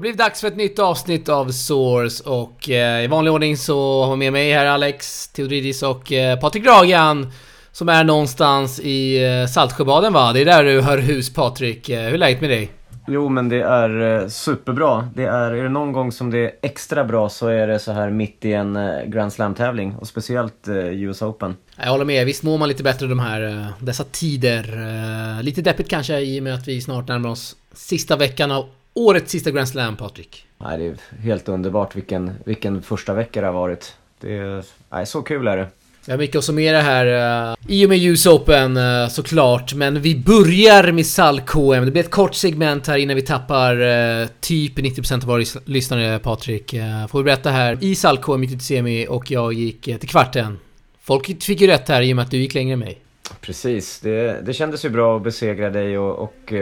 Har det blivit dags för ett nytt avsnitt av Source och eh, i vanlig ordning så har vi med mig här Alex Theodoridis och eh, Patrik Dragan som är någonstans i eh, Saltsjöbaden va? Det är där du hör hus Patrik. Eh, hur är läget med dig? Jo men det är eh, superbra. Det är, är det någon gång som det är extra bra så är det så här mitt i en eh, Grand Slam-tävling och speciellt eh, US Open. Jag håller med, visst mår man lite bättre de här, dessa tider. Lite deppigt kanske i och med att vi snart närmar oss sista veckan av årets sista Grand Slam Patrik. Nej, det är helt underbart vilken, vilken första vecka det har varit. Det är, nej, så kul är det. Vi har mycket att summera här eh, i och med US Open eh, såklart, men vi börjar med SAL-KM. Det blir ett kort segment här innan vi tappar eh, typ 90% av våra lys- lyssnare Patrik. Får vi berätta här. I SAL-KM gick du till semi och jag gick till kvarten. Folk fick ju rätt här i och med att du gick längre än mig. Precis, det, det kändes ju bra att besegra dig och, och,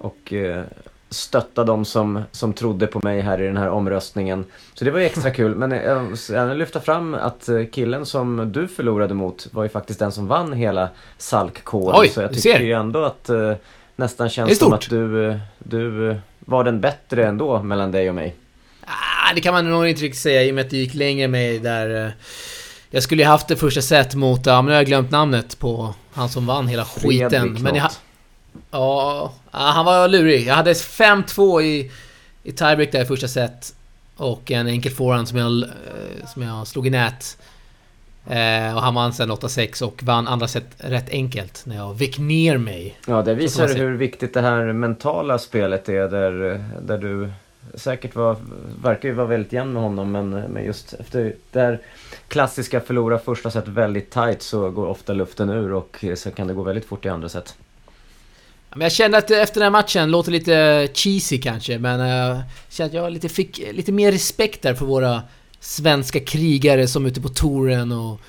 och stötta de som, som trodde på mig här i den här omröstningen. Så det var ju extra kul. Men jag jag vill lyfta fram att eh, killen som du förlorade mot var ju faktiskt den som vann hela SALK-KM. Oj, Så jag tycker ju ändå att eh, nästan känns som att du, eh, du eh, var den bättre ändå mellan dig och mig. Ah, det kan man nog inte riktigt säga i och med att du gick längre än mig där. eh, Jag skulle ju haft det första set mot, ja men nu har jag glömt namnet på han som vann hela skiten. Fredrik Men jag. Ja, han var lurig. Jag hade 5-2 i, i tiebreak där i första set. Och en enkel forehand som jag, eh, som jag slog i nät. Eh, och han vann sen 8-6 och vann andra set rätt enkelt när jag vek ner mig. Ja, det visar hur viktigt det här mentala spelet är där, där du säkert var, verkar ju vara väldigt jämn med honom men, men just efter det här klassiska förlora första set väldigt tight så går ofta luften ur och så kan det gå väldigt fort i andra set. Men jag kände att efter den här matchen, låter lite cheesy kanske, men jag kände att jag lite fick lite mer respekt där för våra svenska krigare som är ute på touren och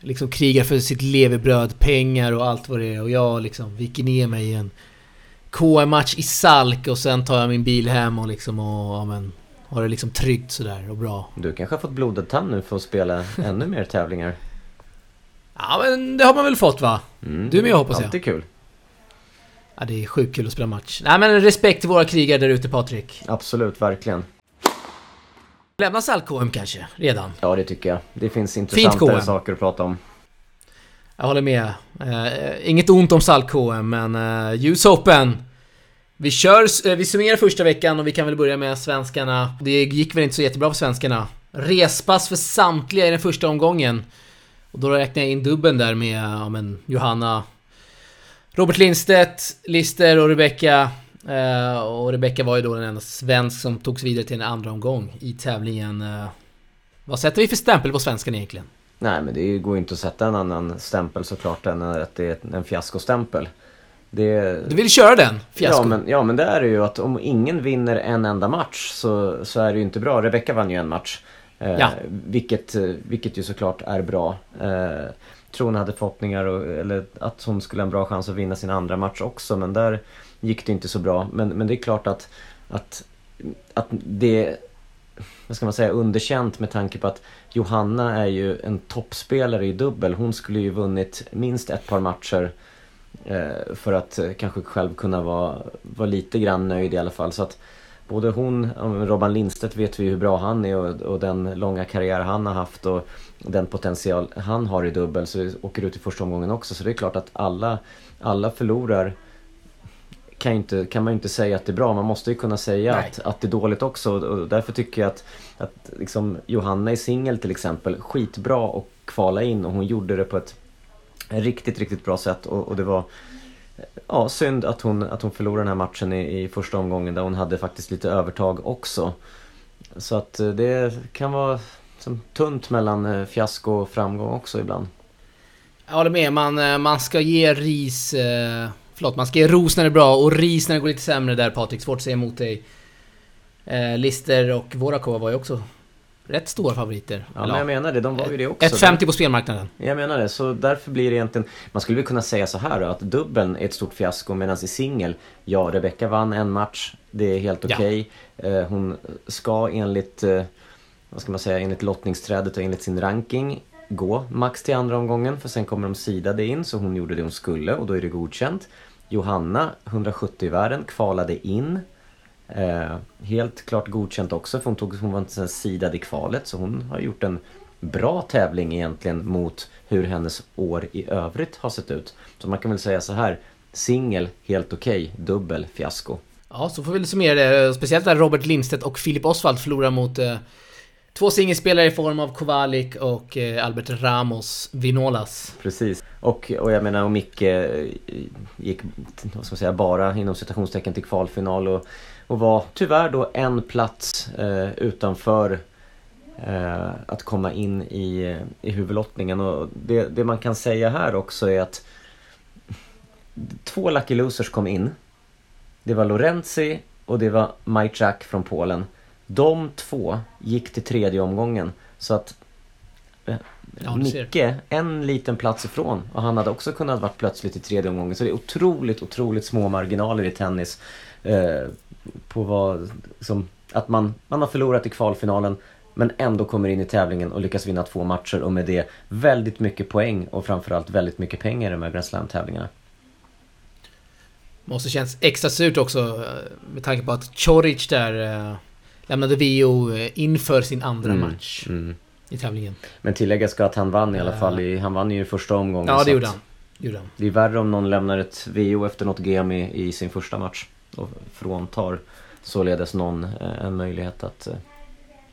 liksom krigar för sitt levebröd, pengar och allt vad det är. Och jag liksom viker ner mig i en KM-match i Salk och sen tar jag min bil hem och liksom och, ja men, har det liksom tryggt sådär och bra. Du kanske har fått blodad tand nu för att spela ännu mer tävlingar? Ja men det har man väl fått va? Mm, Du är med, hoppas jag. Alltid kul. Ja det är sjukt kul att spela match. Nej men respekt till våra krigare där ute Patrik. Absolut, verkligen. Lämna Salk KM kanske, redan. Ja, det tycker jag. Det finns intressantare KM. saker att prata om. Jag håller med. Eh, inget ont om Salt-KM, men eh, US Open. Vi kör, eh, vi summerar första veckan och vi kan väl börja med svenskarna. Det gick väl inte så jättebra för svenskarna. Respass för samtliga i den första omgången. Och då räknar jag in dubben där med ja, men, Johanna, Robert Lindstedt, Lister och Rebecca. Eh, och Rebecca var ju då den enda svensk som togs vidare till en andra omgång i tävlingen. Eh, vad sätter vi för stämpel på svenskan egentligen? Nej, men det går ju inte att sätta en annan stämpel såklart än att det är en fiaskostämpel. Det, Du vill köra den? Fiasko? Ja men, ja men det är det ju att om ingen vinner en enda match så, så är det ju inte bra. Rebecca vann ju en match. Eh, Ja. vilket, vilket ju såklart är bra. Eh, tror hon hade förhoppningar och, eller att hon skulle ha en bra chans att vinna sin andra match också men där gick det inte så bra. Men, men det är klart att, att, att det vad ska man säga, underkänt med tanke på att Johanna är ju en toppspelare i dubbel. Hon skulle ju vunnit minst ett par matcher eh, för att eh, kanske själv kunna vara, vara lite grann nöjd i alla fall. Så att både hon, Robban Lindstedt vet vi hur bra han är och, och den långa karriär han har haft och den potential han har i dubbel så åker ut i första omgången också. Så det är klart att alla, alla förlorar kan, inte, kan man ju inte säga att det är bra. Man måste ju kunna säga Nej. att, att det är dåligt också. Och därför tycker jag att, att liksom Johanna i singel till exempel, skitbra och kvala in och hon gjorde det på ett riktigt, riktigt bra sätt. Och, och det var ja, synd att hon, att hon förlorade den här matchen i, i första omgången där hon hade faktiskt lite övertag också. Så att eh, det kan vara som tunt mellan eh, fiasko och framgång också ibland. Jag håller med, man, eh, man ska ge ris... Eh, förlåt, man ska ge ros när det är bra och ris när det går lite sämre där Patrik. Svårt att säga emot dig. Eh, Lister och Vorakova var ju också rätt stora favoriter. Ja, men jag menar det, de var ju det också. 1,50 på spelmarknaden. Jag menar det, så därför blir det egentligen... Man skulle väl kunna säga så här då, att dubbeln är ett stort fiasko medan i singel, ja, Rebecca vann en match, det är helt Ja. okej. Eh, hon ska enligt, eh, vad ska man säga, enligt lottningsträdet och enligt sin ranking gå max till andra omgången för sen kommer de sidade in så hon gjorde det hon skulle och då är det godkänt. Johanna, 170 i världen, kvalade in. Eh, helt klart godkänt också för hon, tog, hon var inte sidad i kvalet så hon har gjort en bra tävling egentligen mot hur hennes år i övrigt har sett ut. Så man kan väl säga så här, singel helt okej, okay, dubbel fiasko. Ja, så får vi summera det. Speciellt när Robert Lindstedt och Filip Osvald förlorar mot eh, två singelspelare i form av Kovalik och eh, Albert Ramos Vinolas. Precis. Och, och jag menar, och Micke eh, gick, vad ska man säga, bara inom citationstecken till kvalfinal och, och var tyvärr då en plats eh, utanför eh, att komma in i, i huvudlottningen. Och det, det man kan säga här också är att två Lucky Losers kom in. Det var Lorenzi och det var Majczak från Polen. De två gick till tredje omgången. Så att eh, ja, Micke, en liten plats ifrån. Och han hade också kunnat varit plötsligt i tredje omgången. Så det är otroligt, otroligt små marginaler i tennis. Eh, på vad, som, att man, man har förlorat i kvalfinalen men ändå kommer in i tävlingen och lyckas vinna två matcher och med det väldigt mycket poäng och framförallt väldigt mycket pengar i de här Grand Slam-tävlingarna. Måste känns extra surt också eh, med tanke på att Choric där äh, lämnade VO eh, inför sin andra mm, match mm. i tävlingen. Men tilläggas ska att han vann i alla fall. I, han vann ju i första omgången. Ja, det gjorde han. gjorde han. Det är värre om någon lämnar ett VO efter något GM i, i sin första match och fråntar således någon en möjlighet att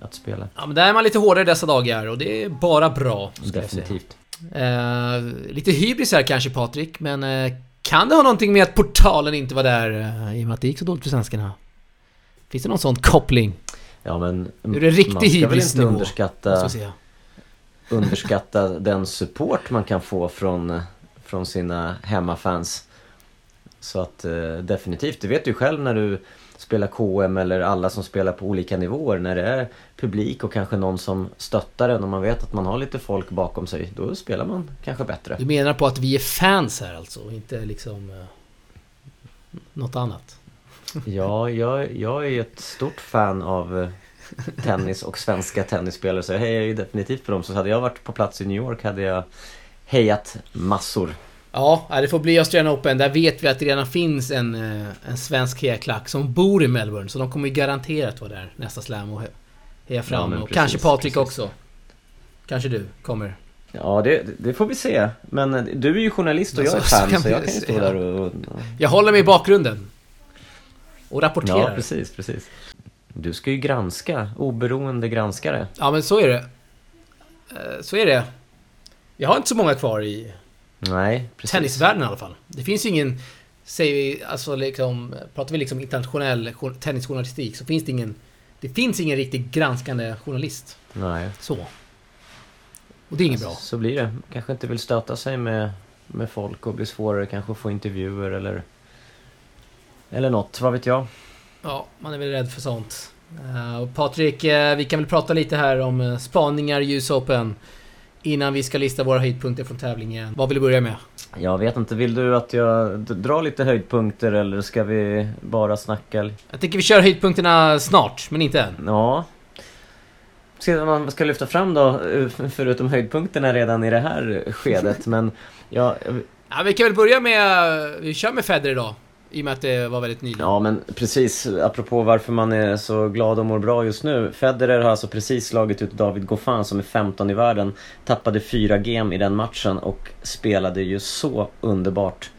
att spela. Ja, men där är man lite hårdare dessa dagar och det är bara bra. Definitivt. Eh, lite hybris här kanske Patrik, men eh, kan det ha någonting med att portalen inte var där eh, i och med att det gick så dåligt för svenskarna? Finns det någon sån koppling? Ja men... Är det riktig man ska väl inte underskatta, underskatta den support man kan få från, från sina hemmafans. Så att eh, definitivt, du vet ju själv när du spelar KM eller alla som spelar på olika nivåer. När det är publik och kanske någon som stöttar en och man vet att man har lite folk bakom sig. Då spelar man kanske bättre. Du menar på att vi är fans här alltså? Och inte liksom... Uh, något annat? Ja, jag, jag är ett stort fan av eh, tennis och svenska tennisspelare så jag hejar ju definitivt på dem. Så hade jag varit på plats i New York hade jag hejat massor. Ja, det får bli Australian Open. Där vet vi att det redan finns en, eh, en svensk hejaklack som bor i Melbourne. Så de kommer garanterat vara där nästa slam och heja fram. Ja, och precis, kanske Patrik precis. också. Kanske du kommer. Ja, det, det, får vi se. Men du är ju journalist och jag är fan, så, så jag kan ju stå där och, och... Jag håller mig i bakgrunden. Och rapporterar. Ja, precis, precis. Du ska ju granska, oberoende granskare. Ja, men så är det. Eh, så är det. Jag har inte så många kvar i Nej, precis. Tennisvärlden i alla fall. Det finns ju ingen, säger vi, alltså liksom, pratar vi liksom internationell tennisjournalistik så finns det ingen, det finns ingen riktigt granskande journalist. Nej. Så. Och det är inget alltså, bra. Så blir det. Kanske inte vill stöta sig med, med folk och blir svårare kanske att få intervjuer eller eller något, vad vet jag. Ja, man är väl rädd för sånt. Uh, Patrik, uh, vi kan väl prata lite här om uh, spaningar i US Open. Innan vi ska lista våra höjdpunkter från tävlingen. Vad vill du börja med? Jag vet inte, vill du att jag drar lite höjdpunkter eller ska vi bara snacka? Jag tycker vi kör höjdpunkterna snart, men inte än. Ja. Vad man ska lyfta fram då, förutom höjdpunkterna redan i det här skedet, men ja... Ja, vi kan väl börja med... Vi kör med Federer idag. I och med att det var väldigt nyligen. Ja men precis, apropå varför man är så glad och mår bra just nu. Federer har alltså precis slagit ut David Goffin som är 15 i världen. Tappade fyra game i den matchen och spelade ju så underbart.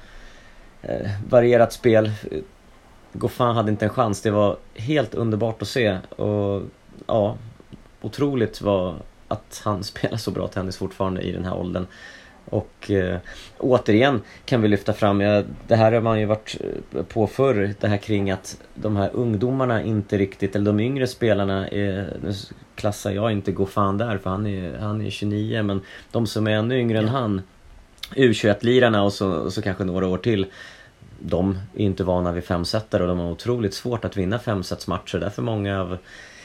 Eh, varierat spel. Goffin hade inte en chans, det var helt underbart att se. Och ja, otroligt var att han spelar så bra tennis fortfarande i den här åldern. Och eh, återigen kan vi lyfta fram, ja, det här har man ju varit eh, på förr, det här kring att de här ungdomarna inte riktigt, eller de yngre spelarna, är, nu klassar jag inte Goffin där för han är, han är 29, men de som är ännu yngre ja. än han, U21-lirarna och så, och så kanske några år till, de är inte vana vid femsetare och de har otroligt svårt att vinna femsetsmatcher. Därför många av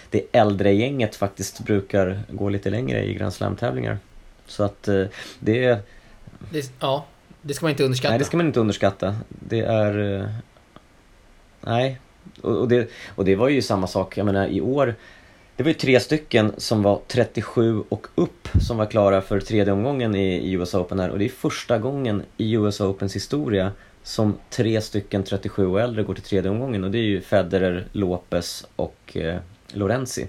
det äldre gänget faktiskt brukar gå lite längre i Grand Slam-tävlingar. Så att eh, det det, ja, det ska man inte underskatta. Nej, det ska man inte underskatta. Det är... Eh, nej. Och, och, det, och det var ju samma sak, jag menar i år det var ju tre stycken som var 37 och upp som var klara för tredje omgången i US Open här och det är första gången i US Opens historia som tre stycken 37 och äldre går till tredje omgången och det är ju Federer, Lopez och eh, Lorenzi.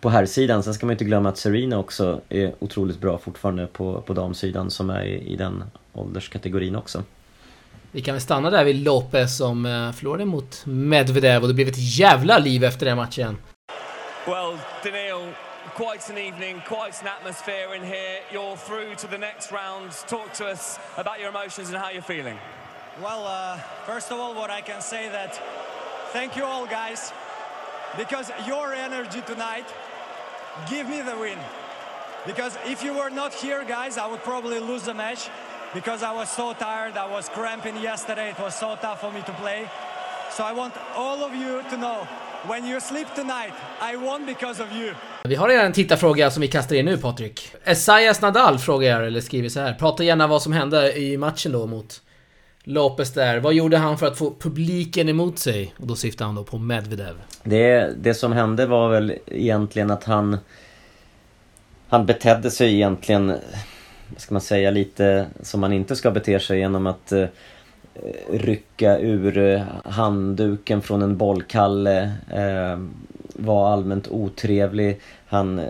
På här sidan sen ska man inte glömma att Serena också är otroligt bra fortfarande på, på damsidan som är i, i den ålderskategorin också. Vi kan väl stanna där vid Lopez som eh, förlorade mot Medvedev och det blev ett jävla liv efter den matchen. Well, Daniil, quite an evening, quite an atmosphere in here. You're through to the next round. Talk to us about your emotions and how you're feeling. Well, uh, first of all, what I can say that thank you all, guys, because your energy tonight give me the win. Because if you were not here, guys, I would probably lose the match because I was so tired. I was cramping yesterday. It was so tough for me to play. So I want all of you to know when you sleep tonight, I won because of you. Vi har redan en tittarfråga som vi kastar in nu Patrik. Esaias Nadal frågar, eller skriver så här. Prata gärna vad som hände i matchen då mot Lopez där. Vad gjorde han för att få publiken emot sig? Och då syftar han då på Medvedev. Det, det som hände var väl egentligen att han Han betedde sig egentligen Vad ska man säga lite som man inte ska bete sig genom att eh, rycka ur eh, handduken från en bollkalle eh, Var allmänt otrevlig Han eh,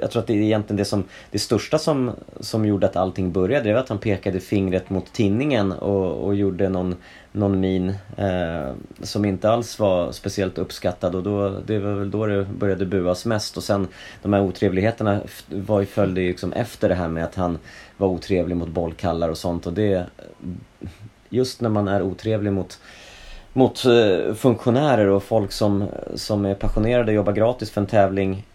jag tror att det är egentligen det som Det största som, som gjorde att allting började det var att han pekade fingret mot tinningen och, och gjorde någon, någon min eh, Som inte alls var speciellt uppskattad. Och då, det var väl då det började buas mest. Och sen De här otrevligheterna var ju följde ju liksom efter det här med att han var otrevlig mot bollkallar och sånt. Och det Just när man är otrevlig mot mot eh, funktionärer och folk som, som är passionerade och jobbar gratis för en tävling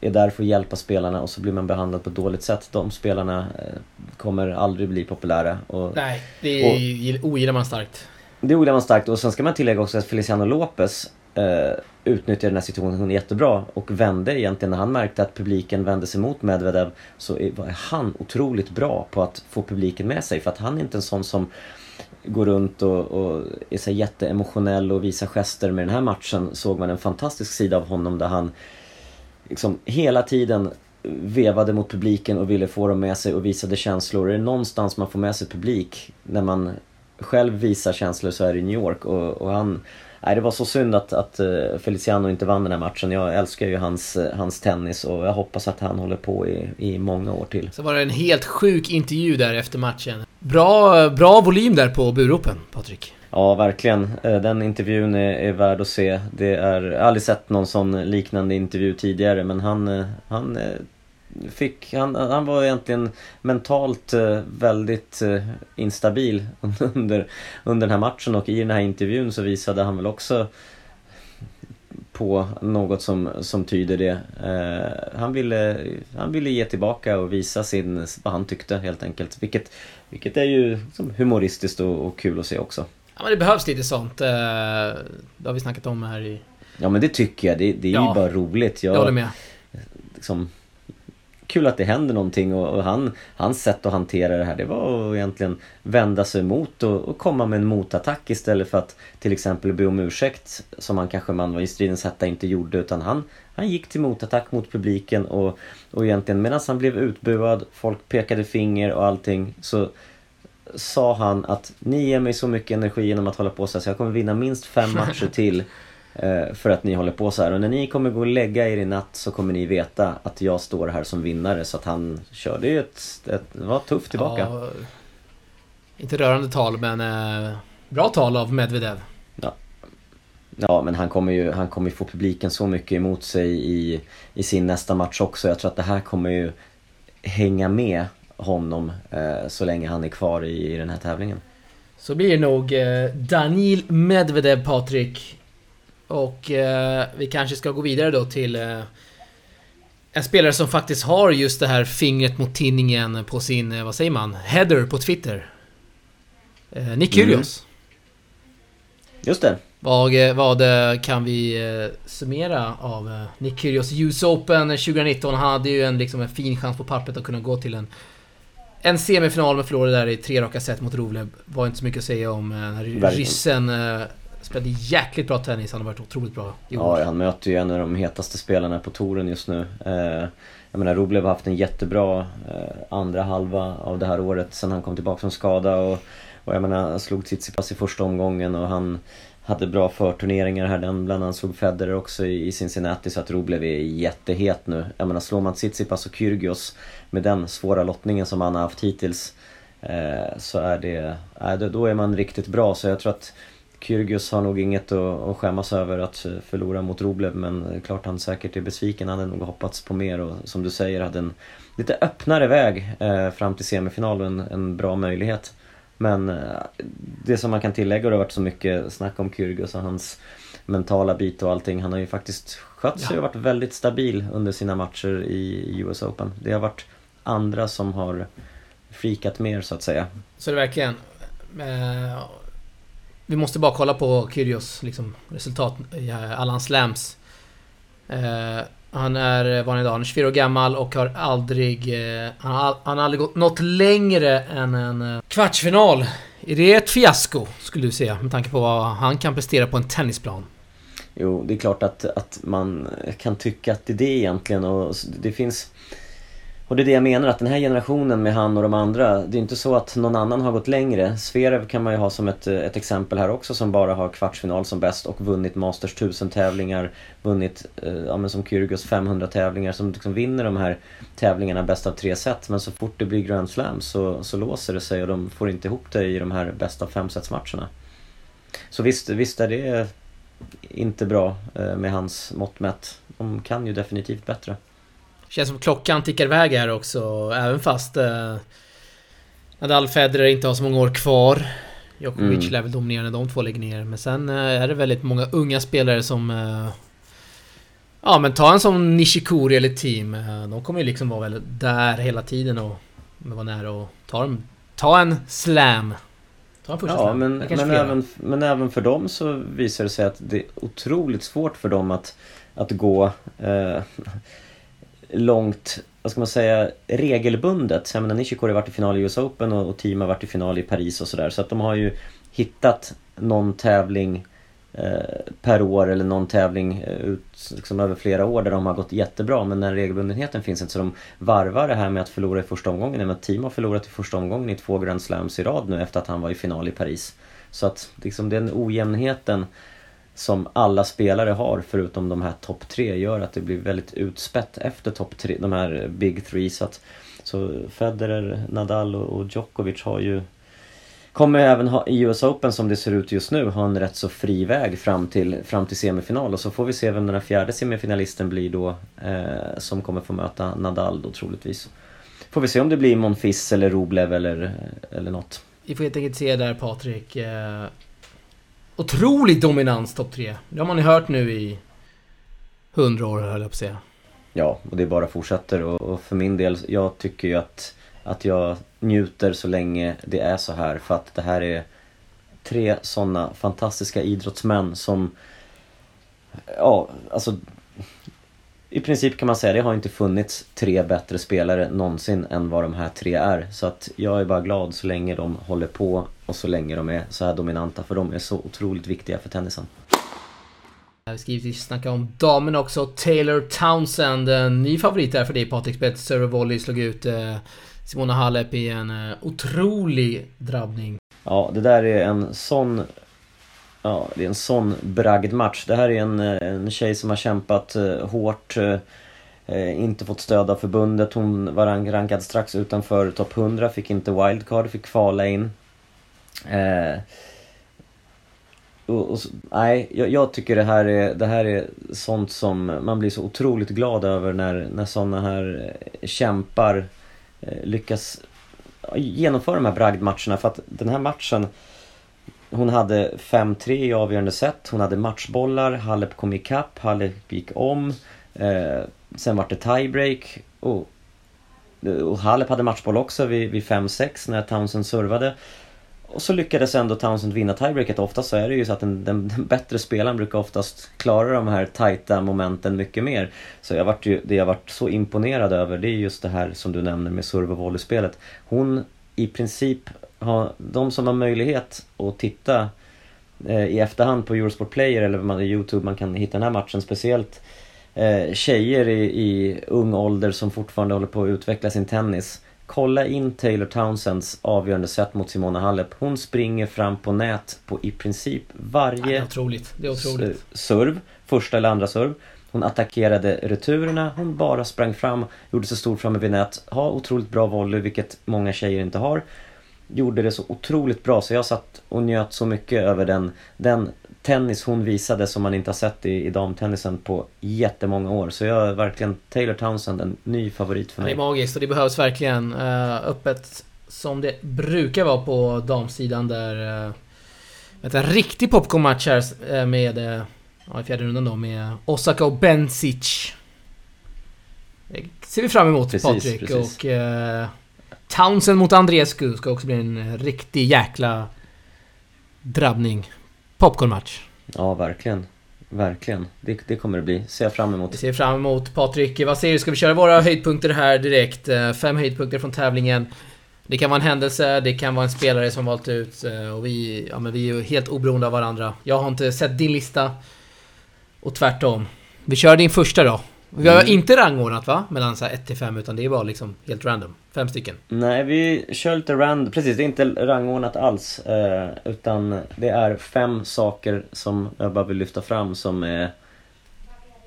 är där för att hjälpa spelarna och så blir man behandlad på ett dåligt sätt. De spelarna eh, kommer aldrig bli populära. Och, Nej, det ogillar man starkt. Det ogillar man starkt och sen ska man tillägga också att Feliciano Lopez eh, utnyttjade den här situationen jättebra och vände egentligen när han märkte att publiken vände sig mot Medvedev så var han otroligt bra på att få publiken med sig för att han är inte en sån som går runt och, och är så jätteemotionell och visar gester. Med den här matchen såg man en fantastisk sida av honom där han liksom hela tiden vevade mot publiken och ville få dem med sig och visade känslor. Är det någonstans man får med sig publik när man själv visar känslor så är det i New York och, och han Nej, det var så synd att, att eh, Feliciano inte vann den här matchen. Jag älskar ju hans, eh, hans tennis och jag hoppas att han håller på i, i många år till. Så var det en helt sjuk intervju där efter matchen. Bra, bra volym där på buropen, Patrik. Ja, verkligen. Eh, den intervjun är, är värd att se. Det är, jag har aldrig sett någon sån liknande intervju tidigare men han, eh, han eh, fick, han, han var egentligen mentalt väldigt instabil under, under den här matchen och i den här intervjun så visade han väl också på något som, som tyder det. Eh, han, ville, han ville ge tillbaka och visa sin, vad han tyckte helt enkelt. Vilket, vilket är ju humoristiskt och, och kul att se också. Ja men det behövs lite sånt. Eh, det har vi snackat om här i... Ja men det tycker jag. Det, det är ja, ju bara roligt. Jag, jag håller med. Liksom, kul att det händer någonting och, och, han, hans sätt att hantera det här det var att egentligen vända sig emot och, och, komma med en motattack istället för att till exempel be om ursäkt som han kanske man var i stridens hetta inte gjorde utan han, han gick till motattack mot publiken och, och egentligen medan han blev utbuad, folk pekade finger och allting så sa han att ni ger mig så mycket energi genom att hålla på så här så jag kommer vinna minst fem matcher till Eh, för att ni håller på så här. Och när ni kommer gå och lägga er i natt så kommer ni veta att jag står här som vinnare. Så att han körde ju ett, ett, det var tufft tillbaka. Ja, inte rörande tal men eh, bra tal av Medvedev. Ja. Ja men han kommer ju han kommer få publiken så mycket emot sig i, i sin nästa match också. Jag tror att det här kommer ju hänga med honom eh, så länge han är kvar i, i den här tävlingen. Så blir det nog eh, Daniil Medvedev, Patrik. Och eh, vi kanske ska gå vidare då till eh, en spelare som faktiskt har just det här fingret mot tinningen på sin, eh, vad säger man, header på Twitter. Eh, Nick Kyrgios. Mm. Just det. Vad, eh, vad kan vi summera av Nick Kyrgios US Open 2019? Han hade ju en, liksom, en fin chans på pappret att kunna gå till en en semifinal med förlorade där i tre raka set mot Rovlev. Var inte så mycket att säga om. När ryssen Spelade jäkligt bra tennis, han har varit otroligt bra i år. Ja, han möter ju en av de hetaste spelarna på touren just nu. Eh, jag menar, Rublev har haft en jättebra eh, andra halva av det här året sen han kom tillbaka från skada och, och jag menar, han slog Tsitsipas i första omgången och han hade bra förturneringar här. Den bland annat slog Federer också i Cincinnati så att Rublev är jättehet nu. Jag menar, slår man Tsitsipas och Kyrgios med den svåra lottningen som han har haft hittills eh, så är det, eh, då är man riktigt bra. Så jag tror att Kyrgios har nog inget att, skämmas över att eh, förlora mot Roblev men eh, klart han säkert är besviken. Han hade nog hoppats på mer och som du säger hade en lite öppnare väg eh, fram till semifinal och en bra möjlighet. Men eh, det som man kan tillägga, och det har varit så mycket snack om Kyrgios och hans mentala bit och allting. Han har ju faktiskt skött sig och varit väldigt stabil under sina matcher i US Open. Det har varit andra som har frikat mer så att säga. Så det är verkligen. Eh, vi måste bara kolla på Kyrgios liksom, resultat i alla hans slams. Eh, han är, eh, vad är idag, han är 24 år gammal och har aldrig... Eh, han, har, han har aldrig gått något längre än en eh, kvartsfinal. Är det ett fiasko, skulle du säga, med tanke på vad han kan prestera på en tennisplan? Jo, det är klart att, att man kan tycka att det är det egentligen och det finns... Och det är det jag menar, att den här generationen med han och de andra, det är inte så att någon annan har gått längre. Zverev kan man ju ha som ett, ett exempel här också som bara har kvartsfinal som bäst och vunnit Masters 1000 tävlingar, vunnit, eh, ja men som Kyrgios 500 tävlingar, som liksom vinner de här tävlingarna bäst av tre set. Men så fort det blir Grand Slam så, så låser det sig och de får inte ihop det i de här bäst av fem sets matcherna. Så visst, visst är det inte bra eh, med hans mått mätt. De kan ju definitivt bättre. Känns som klockan tickar iväg här också, även fast eh, Nadal Federer inte har så många år kvar. Djokovic mm. lär väl dominera när de två lägger ner. Men sen eh, är det väldigt många unga spelare som... Eh, ja men ta en som Nishikori eller team. Eh, de kommer ju liksom vara väl där hela tiden och vara nära och ta, dem, ta en slam. Ta en första ja, slam. Men, men, även, men även för dem så visar det sig att det är otroligt svårt för dem att, att gå... Eh, långt, vad ska man säga, regelbundet. Jag menar Nishikori har varit i final i US Open och, och Team har varit i final i Paris och sådär. Så att de har ju hittat någon tävling eh, per år eller någon tävling eh, ut liksom över flera år där de har gått jättebra. Men den regelbundenheten finns inte så de varvar det här med att förlora i första omgången. Men Team har förlorat i första omgången i två Grand Slams i rad nu efter att han var i final i Paris. Så att liksom den ojämnheten som alla spelare har förutom de här topp tre gör att det blir väldigt utspätt efter topp tre, de här big three. Så, att, så Federer, Nadal och Djokovic har ju Kommer även ha, i US Open som det ser ut just nu ha en rätt så fri väg fram till, fram till semifinal och så får vi se vem den här fjärde semifinalisten blir då eh, som kommer få möta Nadal då troligtvis. Får vi se om det blir Monfils eller Roblev eller, eh, eller något. Vi får helt enkelt se där Patrik. Eh, otrolig dominans topp 3. Det har man ju hört nu i hundra år höll jag på att säga. Ja, och det bara fortsätter och, och, för min del, jag tycker ju att, att jag njuter så länge det är så här för att det här är tre sådana fantastiska idrottsmän som Ja, alltså i princip kan man säga det har inte funnits tre bättre spelare någonsin än vad de här tre är. Så att jag är bara glad så länge de håller på och så länge de är så här dominanta för de är så otroligt viktiga för tennisen. Vi ska givetvis snacka om damen också. Taylor Townsend, en ny favorit där för dig Patrik. Spelade server volley, slog ut eh, Simona Halep i en eh, otrolig drabbning. Ja, det där är en sån Ja, det är en sån bragd match. Det här är en, eh, en tjej som har kämpat eh, hårt. Eh, inte fått stöd av förbundet. Hon var rankad strax utanför topp 100. Fick inte wildcard, fick kvala in. Eh, och, och, nej, jag, jag, tycker det här, är, det här är sånt som man blir så otroligt glad över när, när såna här kämpar lyckas genomföra de här bragdmatcherna. För att den här matchen hon hade 5-3 i avgörande set. Hon hade matchbollar. Halep kom ikapp. Halep gick om. Eh, sen var det tiebreak. Och, och Halep hade matchboll också vid, vid 5-6 när Townsend servade. Och så lyckades ändå Townsend vinna tiebreaket. Oftast så är det ju så att den, den, den, bättre spelaren brukar oftast klara de här tajta momenten mycket mer. Så jag vart ju, det jag varit så imponerad över det är just det här som du nämner med serve och volleyspelet. Hon i princip ha, de som har möjlighet att titta eh, i efterhand på Eurosport Player eller man, Youtube man kan hitta den här matchen speciellt eh, tjejer i, i ung ålder som fortfarande håller på att utveckla sin tennis kolla in Taylor Townsends avgörande set mot Simona Halep. Hon springer fram på nät på i princip Ja, det är varje otroligt. Det är otroligt. serv, första eller andra serv. Hon attackerade returerna, hon bara sprang fram, gjorde sig stor framme vid nät, har otroligt bra volley, vilket många tjejer inte har. Gjorde det så otroligt bra så jag satt och njöt så mycket över den, den tennis hon visade som man inte har sett i, i damtennisen på jättemånga år. Så jag är verkligen Taylor Townsend, en ny favorit för Ja, Det är mig. magiskt och det behövs verkligen uh, öppet som det brukar vara på damsidan där... Uh, vet, en riktig popcornmatch här eh, med... Ja, i fjärde rundan då med Osaka och Bencic. Det ser vi fram emot Precis, Patrik precis. och... Townsend mot Andreescu ska också bli en riktig jäkla drabbning. Popcornmatch. Ja, verkligen. Verkligen. Det, det kommer det bli. Ser jag fram Vi emot. ser fram emot Patrik. Vad säger du? Ska vi köra våra höjdpunkter här direkt? Eh, Fem höjdpunkter från tävlingen. Det kan vara en händelse, det kan vara en spelare som valt ut eh, och vi, ja, men vi är ju helt oberoende av varandra. Jag har inte sett din lista och tvärtom. Vi kör din första då. Vi har Mm. inte rangordnat va? Mellan så här 1 till 5 utan det är bara liksom helt random. Fem stycken. Nej, vi kör lite rand... Precis, det är inte rangordnat alls. Eh, utan det är fem saker som jag bara vill lyfta fram som är...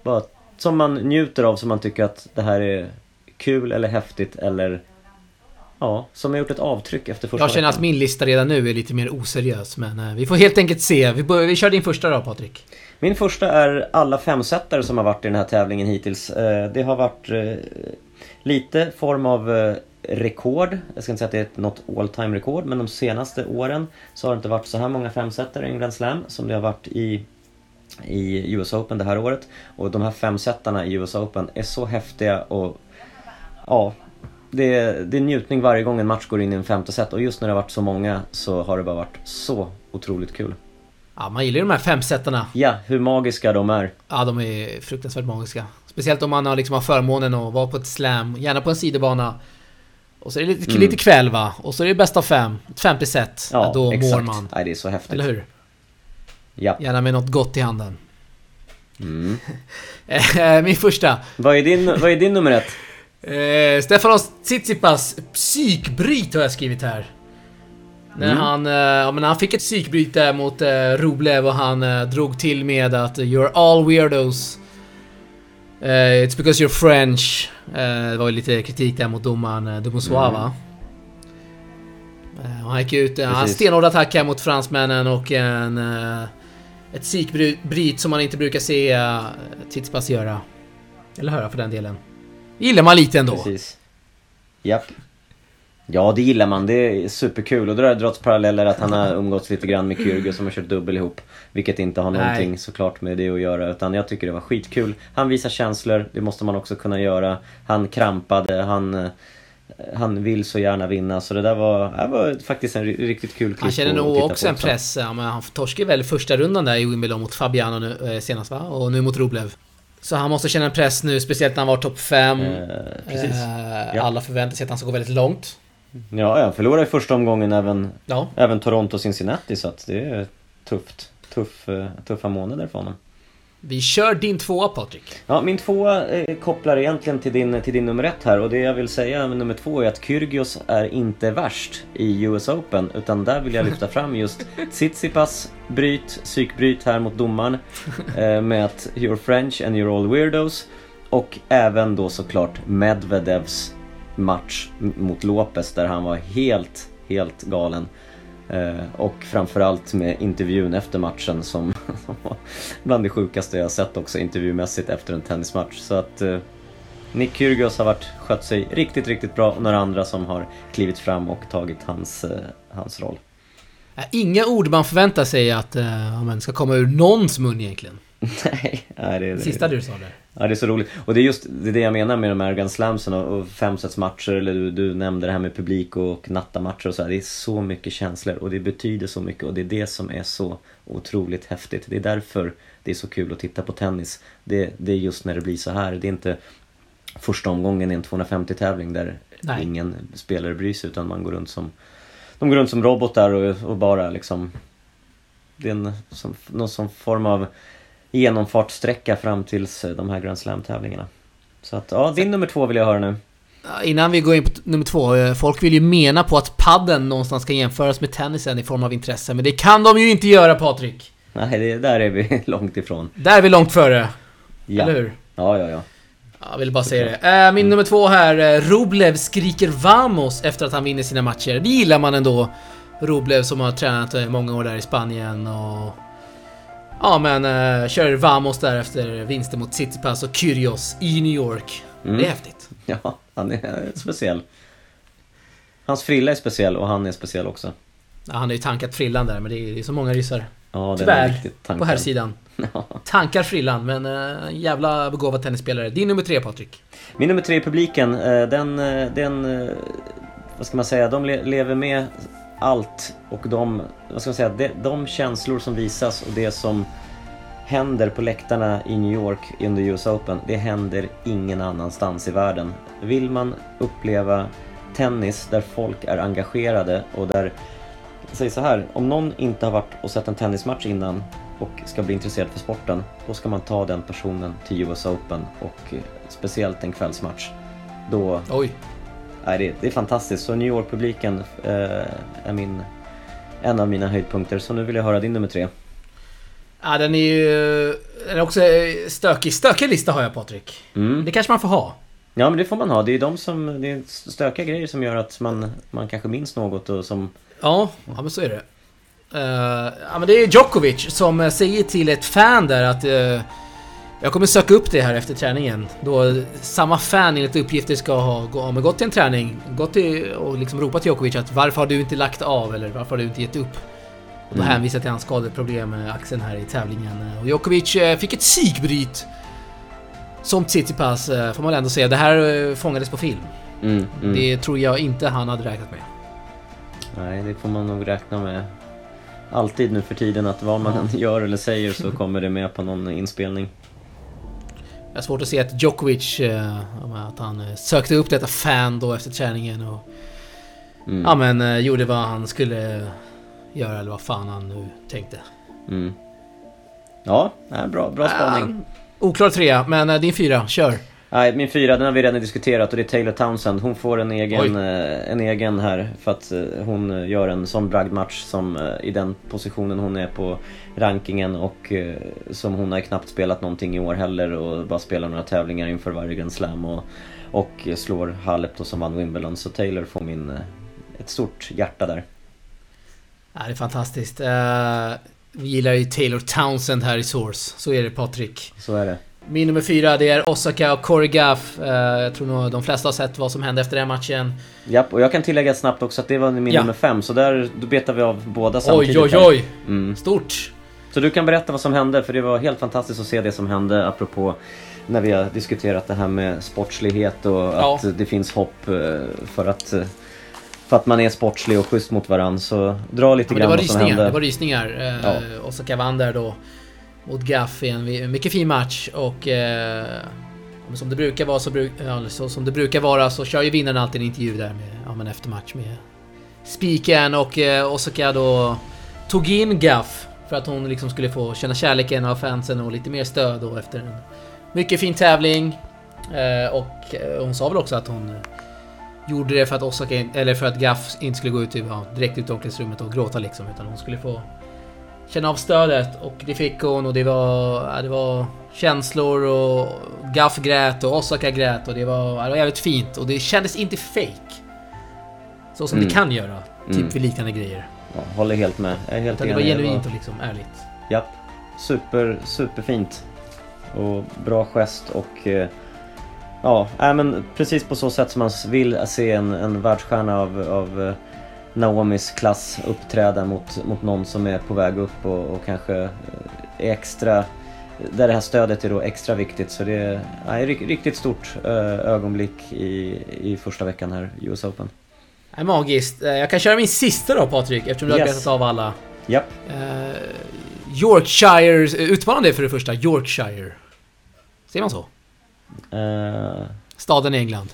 Bara, som man njuter av, som man tycker att det här är kul eller häftigt eller... Ja, som har gjort ett avtryck efter första Jag känner att min lista redan nu är lite mer oseriös men eh, vi får helt enkelt se. Vi, börjar, vi kör din första då Patrik. Min första är alla femsetare som har varit i den här tävlingen hittills. Eh, Det har varit lite form av rekord. Jag ska inte säga att det är något all time rekord men de senaste åren så har det inte varit så här många femsetare i en Grand Slam som det har varit i i US Open det här året. Och de här femsetarna i US Open är så häftiga och ja, det är, det är njutning varje gång en match går in i en femte set och just när det har varit så många så har det bara varit så otroligt kul. Ja, man gillar ju de här femsetarna. Ja, hur magiska de är. Ja, de är fruktansvärt magiska. Speciellt om man har, liksom har förmånen att vara på ett slam, gärna på en sidobana. Och så är det lite, Mm. lite kväll va? Och så är det bäst av fem, ett femte set. Ja, då mår man. Nej, det är så häftigt. Eller hur? Ja. Gärna med något gott i handen. Mm. Eh, Min första. Vad, är din, vad är din nummer ett? Eh, Stefanos Tsitsipas psykbryt har jag skrivit här. När Mm. han, eh, ja, men han fick ett psykbryt där mot eh, Rublev och han eh, drog till med att "You're all weirdos. Eh, it's because you're French. Eh, det var ju lite kritik där mot domaren uh, Dumosuava. Eh, och han gick ut, uh, han stenhård attack här mot fransmännen och en... eh, ett psykbryt som man inte brukar se uh, Tsitsipas göra. Eller höra för den delen. Gillar man lite ändå. Precis. Japp. Ja, det gillar man. Det är superkul. Och då har det dragits paralleller att han har umgåtts lite grann med Kyrgios som har kört dubbel ihop. Vilket inte har Nej. någonting såklart med det att göra. Utan jag tycker det var skitkul. Han visar känslor. Det måste man också kunna göra. Han krampade. Han, eh, han vill så gärna vinna. Så det där var, det var faktiskt en ri- riktigt kul klipp Han känner nog också en press. Ja, men han torskade väl första rundan där i Wimbledon mot Fabiano nu, eh, senast va? Och nu mot Rublev. Så han måste känna en press nu, speciellt när han var topp 5. Eh, precis. Ja. Alla förväntar sig att han ska gå väldigt långt. Ja, jag förlorade i första omgången även, Ja. även Toronto och Cincinnati så att det är tufft. Tuff, eh, tuffa månader för honom. Vi kör din tvåa Patrik. Ja, min tvåa eh, kopplar egentligen till din, till din nummer ett här och det jag vill säga med nummer två är att Kyrgios är inte värst i US Open utan där vill jag lyfta fram just Tsitsipas bryt, psykbryt här mot domaren eh, med att you're French and you're all weirdos och även då såklart Medvedevs match mot Lopez där han var helt, helt galen. Eh, och framförallt med intervjun efter matchen som, som var bland det sjukaste jag sett också intervjumässigt efter en tennismatch. Så att eh, Nick Kyrgios har varit, skött sig riktigt, riktigt bra och några andra som har klivit fram och tagit hans, eh, hans roll. Äh, Inga ord man förväntar sig att men ska komma ur någons mun egentligen. Nej, nej, det, det, Sista du sa där. Ja, det är så roligt. Och det är just det, är det jag menar med de här Grand Slamsen och, och femsetsmatcher, eller du, du nämnde det här med publik och nattamatcher och så här. Det är så mycket känslor och det betyder så mycket och det är det som är så otroligt häftigt. Det är därför det är så kul att titta på tennis. Det, det är just när det blir så här. Det är inte första omgången i en 250-tävling där Nej. ingen spelare bryr sig utan man går runt som de går runt som robotar och, och bara liksom Det är en, som, någon som form av genomfartssträcka fram tills eh, de här Grand Slam-tävlingarna. Så att, ja, din nummer två vill jag höra nu. Innan vi går in på nummer två. eh, Folk vill ju mena på att padden någonstans ska jämföras med tennisen i form av intresse. Men det kan de ju inte göra Patrik. Nej, det, där är vi långt ifrån. Där är vi långt före. Ja. Eller hur? Ja, ja, ja. Jag vill bara säga det. Eh, min nummer två här. Rublev skriker vamos efter att han vinner sina matcher. Det gillar man ändå. Rublev som har tränat många år där i Spanien och... Ja men, eh, kör vamos där efter vinster mot Tsitsipas och Kyrgios i New York. Mm. Det är häftigt. Ja, han är speciell. Hans frilla är speciell och han är speciell också. Ja, han har ju tankat frillan där, men det är, det är så många ryssar. Ja, Tyvärr, på här sidan. Ja. Tankar frillan, men uh, jävla begåvad tennisspelare. Din nummer tre Patrik. Min nummer tre i publiken, eh, den, eh, den vad ska man säga, de le- lever med allt och de, vad ska man säga, de, de känslor som visas och det som händer på läktarna i New York under US Open, det händer ingen annanstans i världen. Vill man uppleva tennis där folk är engagerade och där, säg så här, om någon inte har varit och sett en tennismatch innan och ska bli intresserad för sporten, då ska man ta den personen till US Open och eh, speciellt en kvällsmatch. Då, Oj är det, det är fantastiskt. Så New York-publiken eh, är min, en av mina höjdpunkter. Så nu vill jag höra din nummer tre. Ja, den är ju... Den är också stökig. Stökig lista har jag Patrik. Mm. Det kanske man får ha. Ja men det får man ha. Det är de som, det är stökiga grejer som gör att man, man kanske minns något och som... Ja, ja men så är det. Eh, ja men det är Djokovic som säger till ett fan där att eh, jag kommer söka upp det här efter träningen. Då samma fan enligt uppgifter ska ha om gått till en träning, gått till och liksom ropat till Djokovic att varför har du inte lagt av eller varför har du inte gett upp? Och då Mm. hänvisar till hans skadeproblem med axeln här i tävlingen. Och Djokovic eh, fick ett psykbryt. Som Tsitsipas eh, får man ändå säga. Det här eh, fångades på film. Mm, mm. Det tror jag inte han hade räknat med. Nej, det får man nog räkna med. Alltid nu för tiden att vad man än gör eller säger så kommer det med på någon inspelning. Jag har svårt att se att Djokovic, eh, att han eh, sökte upp detta fan då efter träningen och Mm. ja men eh, gjorde vad han skulle göra eller vad fan han nu tänkte. Mm. Ja, bra, bra spaning. Ah, oklar trea, men din fyra, kör. Nej, min fyra, den har vi redan diskuterat och det är Taylor Townsend. Hon får en egen, eh, en egen här för att eh, hon eh, gör en sån bragdmatch som eh, i den positionen hon är på rankingen och som hon har knappt spelat någonting i år heller och bara spelar några tävlingar inför varje Grand Slam och, och slår Halep då som vann Wimbledon. Så Taylor får min, ett stort hjärta där. Ja, det är fantastiskt. Eh, vi gillar ju Taylor Townsend här i Source. Så är det Patrik. Så är det. Min nummer fyra, det är Osaka och Corey Gaff. Eh, jag tror nog de flesta har sett vad som hände efter den matchen. Japp, och jag kan tillägga snabbt också att det var min Ja. nummer fem så där då betar vi av båda samtidigt. Oj, oj, oj! Mm. Stort! Så du kan berätta vad som hände, för det var helt fantastiskt att se det som hände apropå när vi har diskuterat det här med sportslighet och Ja. att det finns hopp eh, för att, eh, för att man är sportslig och schysst mot varandra. Så dra lite Ja, grann var vad som hände. det var rysningar. Ja. Osaka vann där då mot Gaff i en mycket fin match och... Eh, som det brukar vara så, bruk, ja, så som det brukar vara så kör ju vinnaren alltid en intervju där med, ja, men efter match med spiken och eh, Osaka då tog in Gaff för att hon liksom skulle få känna kärleken av fansen och lite mer stöd då efter en mycket fin tävling. Eh, och eh, hon sa väl också att hon eh, gjorde det för att Osaka, eller för att Gaff inte skulle gå ut i, ja, direkt ut i omklädningsrummet och gråta liksom, utan hon skulle få känna av stödet och det fick hon och det var, ja, det var känslor och Gaff grät och Osaka grät och det var, ja, det var jävligt fint och det kändes inte fake. Så som Mm. det kan göra, typ Mm. vid liknande grejer. Ja, håller helt med. Jag är helt Utan det var genuint och liksom ärligt. Japp. Super, superfint. Och bra gest och... eh, Ja, äh, men precis på så sätt som man vill se en, en världsstjärna av, av eh, Naomis klass uppträda mot, mot någon som är på väg upp och, och kanske eh, är extra... Där det här stödet är då extra viktigt så det är ja, ett ri- riktigt stort eh, ögonblick i, i första veckan här, US Open. Magiskt. Eh, Jag kan köra min sista då Patrik, eftersom du har Yes. betat av alla. Japp. Eh, Yorkshire, eh, utmanar det för det första, Yorkshire. Säger man så? Eh, Staden i England.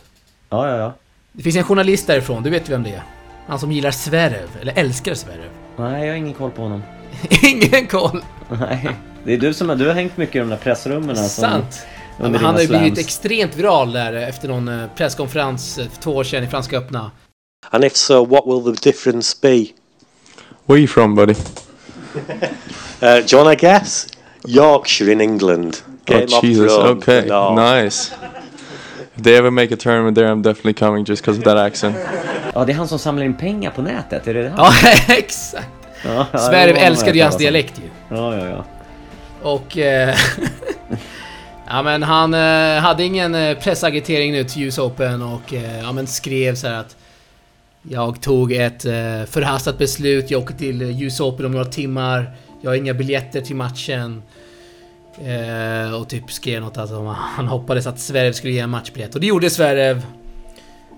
ja, ja, ja. Det finns en journalist därifrån, du vet vem det är? Han som gillar Zverev, eller älskar Zverev. Nej, jag har ingen koll på honom. Ingen koll! Nej, det är du som har, du har hängt mycket i de där pressrummen. som- Sant! men under han har ju blivit extremt viral där efter någon eh, presskonferens eh, för två år sedan i Franska öppna. And if so, what will the difference be? Where are you from, buddy? Uh, do you want to guess? Yorkshire in England. Game oh, Jesus. Okay. No. Nice. If they ever make a tournament there, I'm definitely coming just because of that accent. Ja, det är han som samlar in pengar på nätet, är det det? Ja, exakt! Ja, ja, Sverige älskade ju hans ett dialekt ju. Ja, ja, ja. Och... Eh, ja men han eh, hade ingen eh, pressagitering nu till US Open och eh, ja men skrev så här att Jag tog ett eh, förhastat beslut, jag åker till eh, US Open om några timmar. Jag har inga biljetter till matchen. Eh, och typ skrev något att han hoppades att Zverev skulle ge en matchbiljett. Och det gjorde Zverev.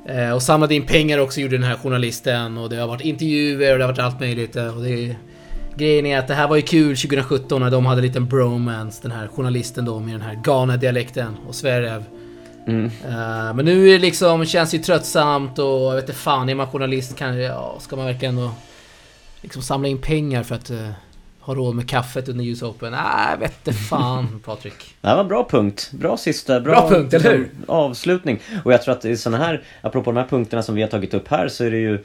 Eh, och samlade in pengar också gjorde den här journalisten. Och det har varit intervjuer och det har varit allt möjligt. eh, Och det, grejen är att det här var ju kul 2017 när de hade en liten bromance. Den här journalisten då med den här Ghana-dialekten och Zverev. Mm. Eh, men nu är det liksom, känns det ju tröttsamt och jag vet inte fan, är man journalist kan ja, ska man verkligen då liksom samla in pengar för att eh, ha råd med kaffet under US Open? Nej, jag vet inte fan Patrik. Det var en bra punkt. Bra sista. Bra, Bra punkt, eller hur? Avslutning. Och jag tror att i såna här, apropå de här punkterna som vi har tagit upp här, så är det ju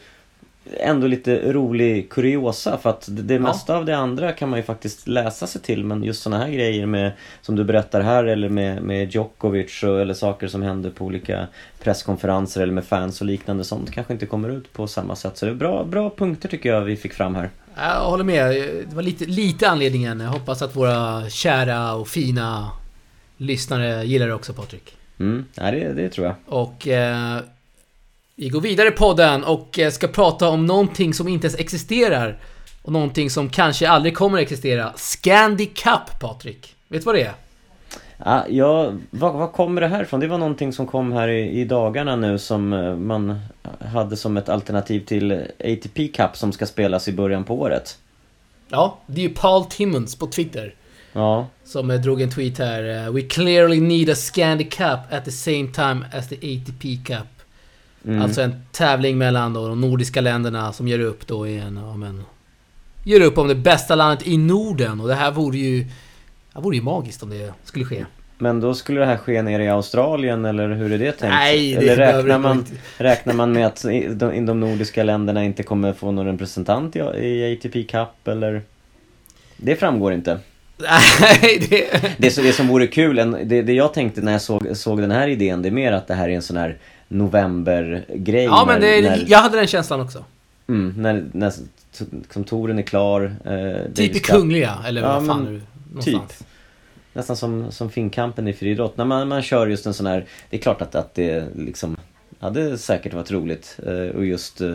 ändå lite rolig kuriosa för att det, det mesta av det andra kan man ju faktiskt läsa sig till men just såna här grejer med som du berättar här eller med, med Djokovic och, eller saker som händer på olika presskonferenser eller med fans och liknande sånt kanske inte kommer ut på samma sätt. Så det är bra, bra punkter tycker jag vi fick fram här. Jag håller med. Det var lite, lite anledningen. Jag hoppas att våra kära och fina lyssnare gillar det också Patrik. Mm, ja, det, det tror jag. Och eh, vi går vidare i podden och eh, ska prata om någonting som inte ens existerar. Och någonting som kanske aldrig kommer att existera. Scandi Cup, Patrik. Vet du vad det är? Ja, ja vad, vad kommer det här ifrån? Det var någonting som kom här i, i dagarna nu som eh, man hade som ett alternativ till ATP Cup som ska spelas i början på året. Ja, det är ju Paul Timmons på Twitter. Ja, Som eh, drog en tweet här. We clearly need a Scandi Cup at the same time as the ATP Cup. Mm. Alltså en tävling mellan då de nordiska länderna som gör upp då i en, ja men... Gör upp om det bästa landet i Norden och det här vore ju... Det vore ju magiskt om det skulle ske. Men då skulle det här ske nere i Australien eller hur är det tänkt? Nej, det eller räknar man, inte. räknar man med att de, de nordiska länderna inte kommer få någon representant i, i ATP Cup eller? Det framgår inte. Nej, det... Det, som- det som vore kul, det, det jag tänkte när jag såg, såg den här idén, det är mer att det här är en sån här novembergrej. Ja men när, det, när, jag hade den känslan också. mm, när, när som touren är klar. Eh, Typ i. Kungliga, eller Ja, vad fan men det? Någonstans. Nästan som, som Finnkampen i friidrott. När man, man kör just en sån här, det är klart att, att det liksom hade säkert varit roligt. Eh, och just eh,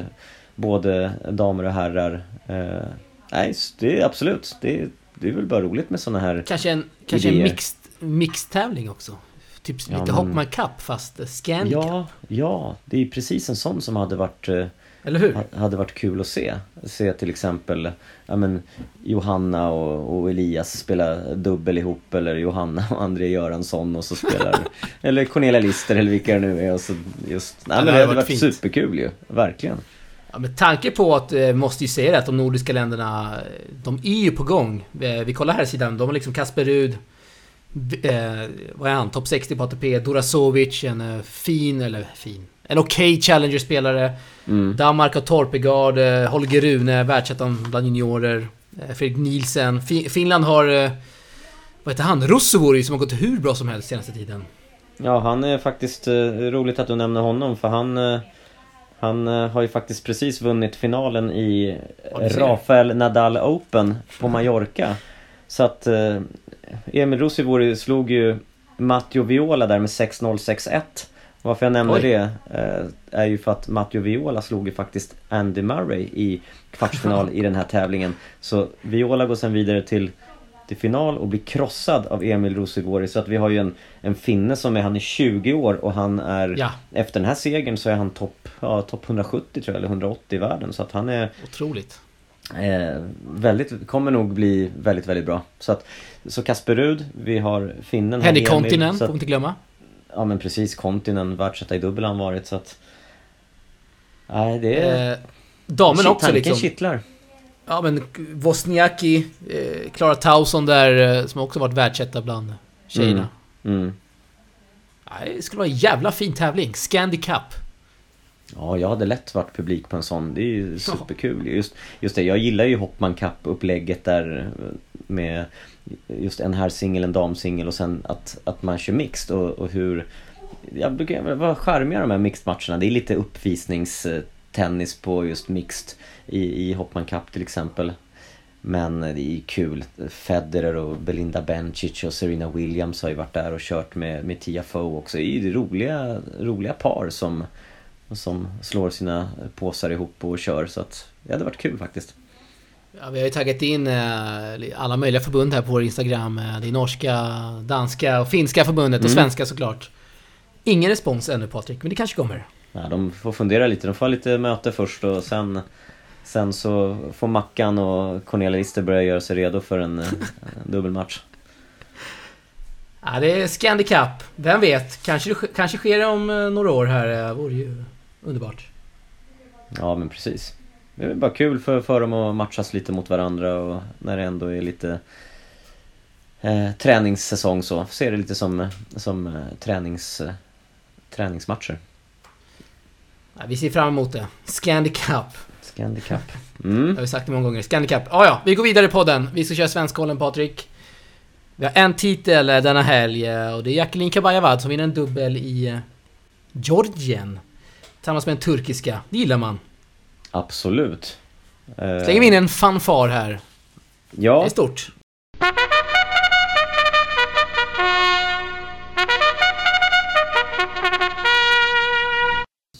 både damer och herrar. Eh, nej, det är absolut. Det det är väl bara roligt med såna här Kanske en, kanske en mixed, mixed-tävling också. Typ Ja, lite men- Hopman Cup fast Cup. Ja, ja, det är precis en sån som hade varit eh, Eller hur? ha- hade varit kul att se. Se till exempel ja, men, Johanna och, och Elias spela dubbel ihop eller Johanna och André Göransson och så spelar Eller Cornelia Lister eller vilka det nu är och så just Nej Ja, men det hade varit varit fint. superkul ju, verkligen. Ja, med tanke på att, eh, måste ju säga det, att de nordiska länderna, eh, de är ju på gång. Vi kollar här sidan, de har liksom Kasper Rud, eh, vad är han? Topp 60 på ATP, Durasovic, en eh, fin, eller fin, en okej Challenger-spelare. Mm. Danmark har Torpegard, eh, Holger Rune, världsettan bland juniorer. Eh, Fredrik Nielsen. Fi- Finland har... Eh, vad heter han? Russovori som har gått hur bra som helst senaste tiden. Ja, han är faktiskt eh, roligt att du nämner honom för han eh, han har ju faktiskt precis vunnit finalen i Ja. Rafael Nadal Open på Mallorca. Så att Emil Russivori slog ju Matteo Viola där med 6-0, 6-1. Varför jag nämner Oj. det eh, är ju för att Matteo Viola slog ju faktiskt Andy Murray i kvartsfinal i den här tävlingen. Så Viola går sen vidare till, till final och blir krossad av Emil Russivori. Så att vi har ju en, en finne som är, han är 20 år och han är Ja, efter den här segern så är han topp ja, top 170 tror jag, eller 180 i världen. Så att han är otroligt. Eh, väldigt, kommer nog bli väldigt, väldigt bra. Så att, så Kasper Rud, vi har finnen. Henrik Kontinen, får inte glömma. Ja men precis, Kontinen, världsetta i dubbel har han varit så att... Nej det är... Eh, damen också tanken liksom. kittlar. Ja men Wozniacki, eh, Klara Tauson där, eh, som också varit världsetta bland tjejerna. Mm. Nej, Det skulle vara en jävla fin tävling. Scandi Cup. Ja, jag hade lätt varit publik på en sån. Det är ju superkul. Just, just det, jag gillar ju Hoppman Cup-upplägget där med just en här singel, en damsingel och sen att, att man kör mixed och, och hur... Jag brukar vara charmiga de här mixed-matcherna. Det är lite uppvisningstennis på just mixed i, i Hoppman Cup till exempel. Men det är kul. Federer och Belinda Bencic och Serena Williams har ju varit där och kört med, med Tia Foe också. Det är ju roliga, roliga par som, som slår sina påsar ihop och kör. Så att det hade varit kul faktiskt. Ja, vi har ju taggat in eh, alla möjliga förbund här på vår Instagram. Eh, Det är norska, danska och finska förbundet och Mm. svenska såklart. Ingen respons ännu Patrik, men det kanske kommer. Ja, de får fundera lite. De får ha lite möte först och sen, sen så får Mackan och Cornelia Lister börja göra sig redo för en, en dubbelmatch. Ja, det är Scandi Cup. Vem vet? Kanske, kanske sker det om eh, några år här. Det vore ju underbart. Ja men precis. Det är bara kul för, för dem att matchas lite mot varandra och när det ändå är lite eh, träningssäsong så. Ser det lite som, som eh, tränings, eh, träningsmatcher. Ja, vi ser fram emot det. Scandi Cup. Scandi Cup. Mm. har vi sagt det många gånger. Scandi Cup. Ah, ja, vi går vidare i podden. Vi ska köra Svenskkollen Patrik. Vi har en titel denna helg eh, och det är Jacqueline Kabayavad som vinner en dubbel i eh, Georgien. Tillsammans med en turkiska. Det gillar man. Absolut. Eh, Slänger vi in en fanfar här. Det Ja, är stort.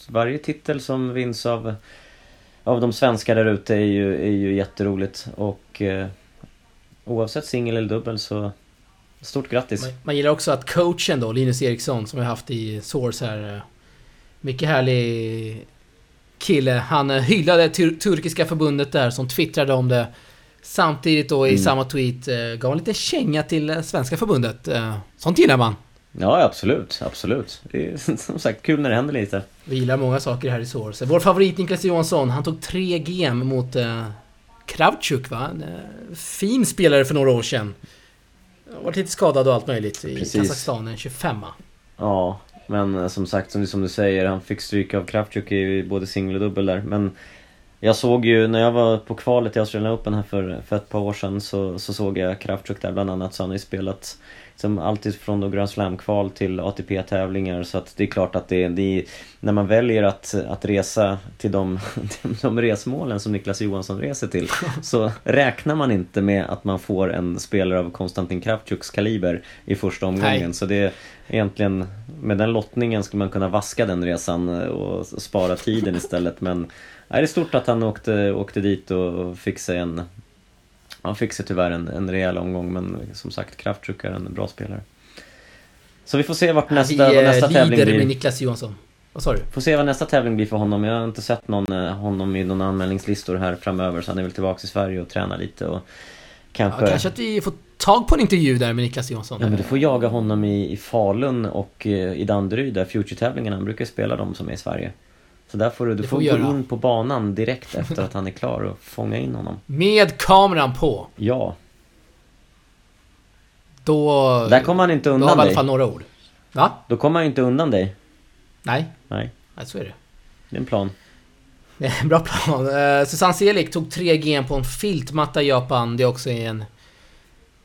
varje titel som vinns av, av de svenskar där ute är ju, är ju jätteroligt och eh, oavsett singel eller dubbel så stort grattis. Man, man gillar också att coachen då, Linus Eriksson, som vi har haft i Source här. Mycket härlig kille. Han eh, hyllade tur turkiska förbundet där som twittrade om det. Samtidigt då i Mm. samma tweet eh, gav en liten känga till eh, svenska förbundet. Eh, Sånt gillar man. Ja, absolut, absolut. Det är som sagt kul när det händer lite. Vi gillar många saker här i Source. Vår favorit Niklas Johansson, han tog tre game mot eh, Kravchuk va? En eh, fin spelare för några år sedan. Varit lite skadad och allt möjligt i Precis. Kazakstan, en 25 Ja, men eh, som sagt, som, som du säger, han fick stryk av Kravchuk i både singel och dubbel där. Men jag såg ju, när jag var på kvalet i Australian Open här för, för ett par år sedan så, så såg jag Kravchuk där bland annat. Så han har ju spelat som alltid från då Grand Slam-kval till ATP-tävlingar. Så att det är klart att det, det är, när man väljer att, att resa till de, de resmålen som Niklas Johansson reser till så räknar man inte med att man får en spelare av Konstantin Kravchuks kaliber i första omgången. Nej. Så det är egentligen, med den lottningen skulle man kunna vaska den resan och spara tiden istället. Men nej, det är stort att han åkte, åkte dit och fick sig en han fick sig tyvärr en, en rejäl omgång men som sagt Kraftchuk är en bra spelare. Så vi får se vart nästa, vi vad eh, nästa tävling lider med blir. Niklas Johansson. Vad sa du? Får se vad nästa tävling blir för honom. Jag har inte sett någon, eh, honom i någon anmälningslistor här framöver så han är väl tillbaka i Sverige och tränar lite och kanske... Ja, kanske att vi får tag på en intervju där med Niklas Johansson. Ja men du får jaga honom i, i Falun och eh, i Danderyd där Future-tävlingarna, han brukar spela de som är i Sverige. Så där får du, du får får gå in på banan direkt efter att han är klar och fånga in honom. Med kameran på. Ja, Då... där kommer han inte Då har vi i undan alla dig. fall några ord. Va? Då kommer han inte undan dig. Nej. Nej, Nej, så är det. det är en plan. Det är en bra plan. Uh, Susanne Selik tog 3 game på en filtmatta i Japan. Det är också en...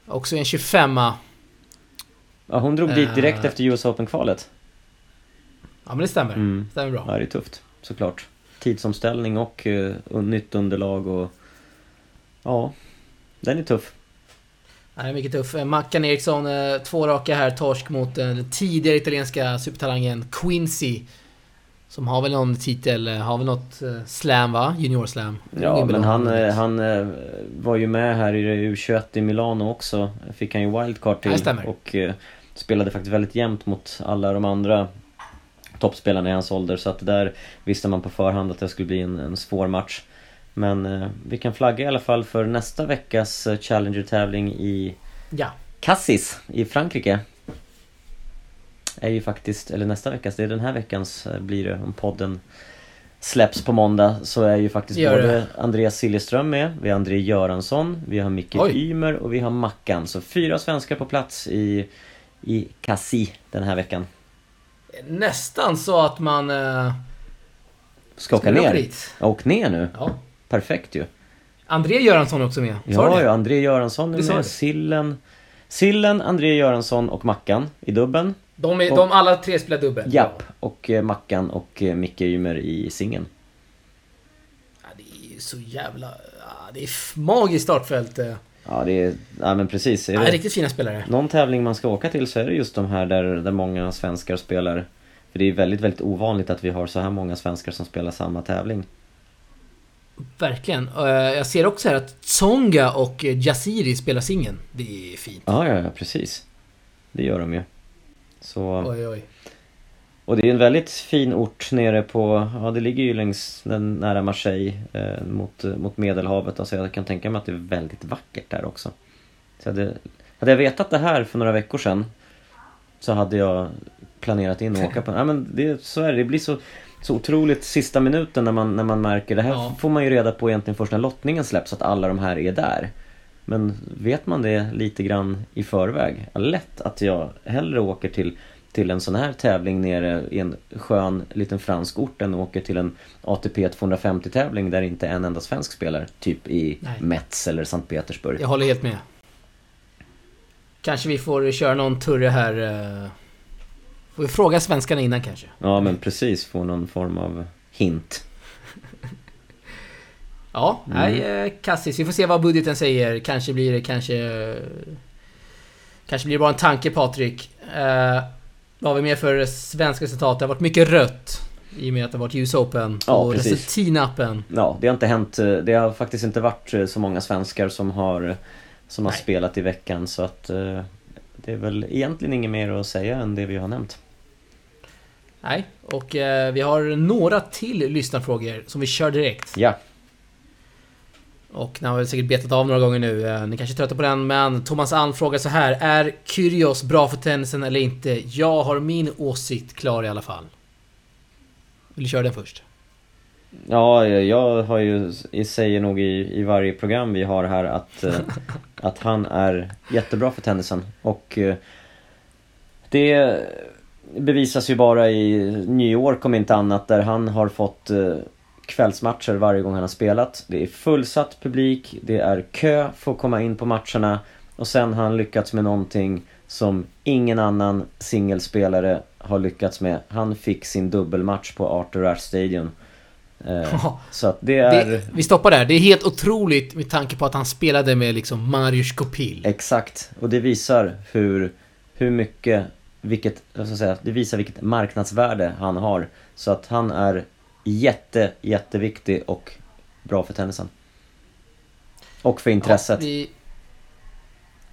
Också en 25 Ja Ja, hon drog dit direkt Eh. efter US Open-kvalet. men det stämmer. Mm. Stämmer bra. Ja, det är tufft, såklart. Tidsomställning och uh, nytt underlag och... Ja, den är tuff. Ja, det är mycket tuff. Eh, Mackan Eriksson, eh, två raka här. Torsk mot eh, den tidigare italienska supertalangen Quincy. Som har väl någon titel, eh, har väl något eh, slam va? Junior slam. Ja, men han, eh, han eh, var ju med här i U21 i Milano också. Fick han ju wildcard Ja, till stämmer. och eh, spelade faktiskt väldigt jämnt mot alla de andra toppspelarna i hans ålder. Så att där visste man på förhand att det skulle bli en, en svår match. Men eh, vi kan flagga i alla fall för nästa veckas eh, Challenger-tävling i Ja. Cassis i Frankrike. Är ju faktiskt, eller nästa veckas, det är den här veckans eh, blir det om podden släpps på måndag så är ju faktiskt Gör både det. Andreas Siljeström med, vi har André Göransson, vi har Micke Oj. Ymer och vi har Mackan. Så fyra svenskar på plats i, i Cassis den här veckan. Nästan så att man... Eh, Ska åka ner. dit. Åk ner nu. Ja. Perfekt ju. André Göransson är också med. Sa Ja, ja, André Göransson är Det med. Sillen, Sillen, André Göransson och Mackan i dubben. De, är, de alla tre spelar dubbel. Japp. Och eh, Mackan och eh, Micke Ymer i singeln. Ja, det är ju så jävla... Ja, det är magiskt startfält. eh. Ja, det är... Ja, men precis. Är Ja, det riktigt fina spelare. någon tävling man ska åka till så är det just de här där, där många svenskar spelar. För det är väldigt, väldigt ovanligt att vi har så här många svenskar som spelar samma tävling. Verkligen. Eh, Jag ser också här att Tsonga och Jasiri spelar singeln. Det är fint. Ja, ja, ja, precis. Det gör de ju. Så... Oj, oj. Och det är en väldigt fin ort nere på, ja det ligger ju längs den nära Marseille eh, mot, mot Medelhavet. Alltså jag kan tänka mig att det är väldigt vackert där också. Så hade, hade jag vetat det här för några veckor sedan så hade jag planerat in att åka på Ja men det, så är det, det blir så, så otroligt sista minuten när man, när man märker det här Ja. får man ju reda på egentligen först när lottningen släpps att alla de här är där. Men vet man det lite grann i förväg, lätt att jag hellre åker till, till en sån här tävling nere i en skön liten fransk ort än åker till en ATP 250 tävling där inte en enda svensk spelar. Typ i Nej. Metz eller Sankt Petersburg. Jag håller helt med. Kanske vi får köra någon turre här. eh, Får vi fråga svenskarna innan kanske? Ja men precis, få någon form av hint. Ja, Mm. nej, eh, Kassis. Vi får se vad budgeten säger. Kanske blir det, kanske... eh, Kanske blir det bara en tanke, Patrik. Eh, vad har vi mer för svenska resultat? Det har varit mycket rött. I och med att det har varit US Open. Ja, och precis. Resultinappen. Ja, det har inte hänt, eh, det har faktiskt inte varit eh, så många svenskar som har, som har Nej. spelat i veckan så att eh, det är väl egentligen inget mer att säga än det vi har nämnt. Nej, och eh, vi har några till lyssnarfrågor som vi kör direkt. Ja, Och ni har väl säkert betat av några gånger nu. Eh, Ni kanske är trötta på den, men Thomas Alm frågar så här. Är Kyrgios bra för tennisen eller inte? Jag har min åsikt klar i alla fall. Vill du köra den först? ja jag har ju, jag säger nog i, i varje program vi har här att, eh, att han är jättebra för tennisen och eh, det bevisas ju bara i New York om inte annat där han har fått kvällsmatcher varje gång han har spelat. Det är fullsatt publik, det är kö för att komma in på matcherna och sen har han lyckats med någonting som ingen annan singelspelare har lyckats med. Han fick sin dubbelmatch på Arthur Ashe Stadium. Eh, så att det är... Det, vi stoppar där. Det är helt otroligt med tanke på att han spelade med liksom Marius Kopil. Exakt, och det visar hur, hur mycket, vilket, vad ska jag säga, det visar vilket marknadsvärde han har. Så att han är jätte, jätteviktig och bra för tennisen. Och för intresset. Ja, vi...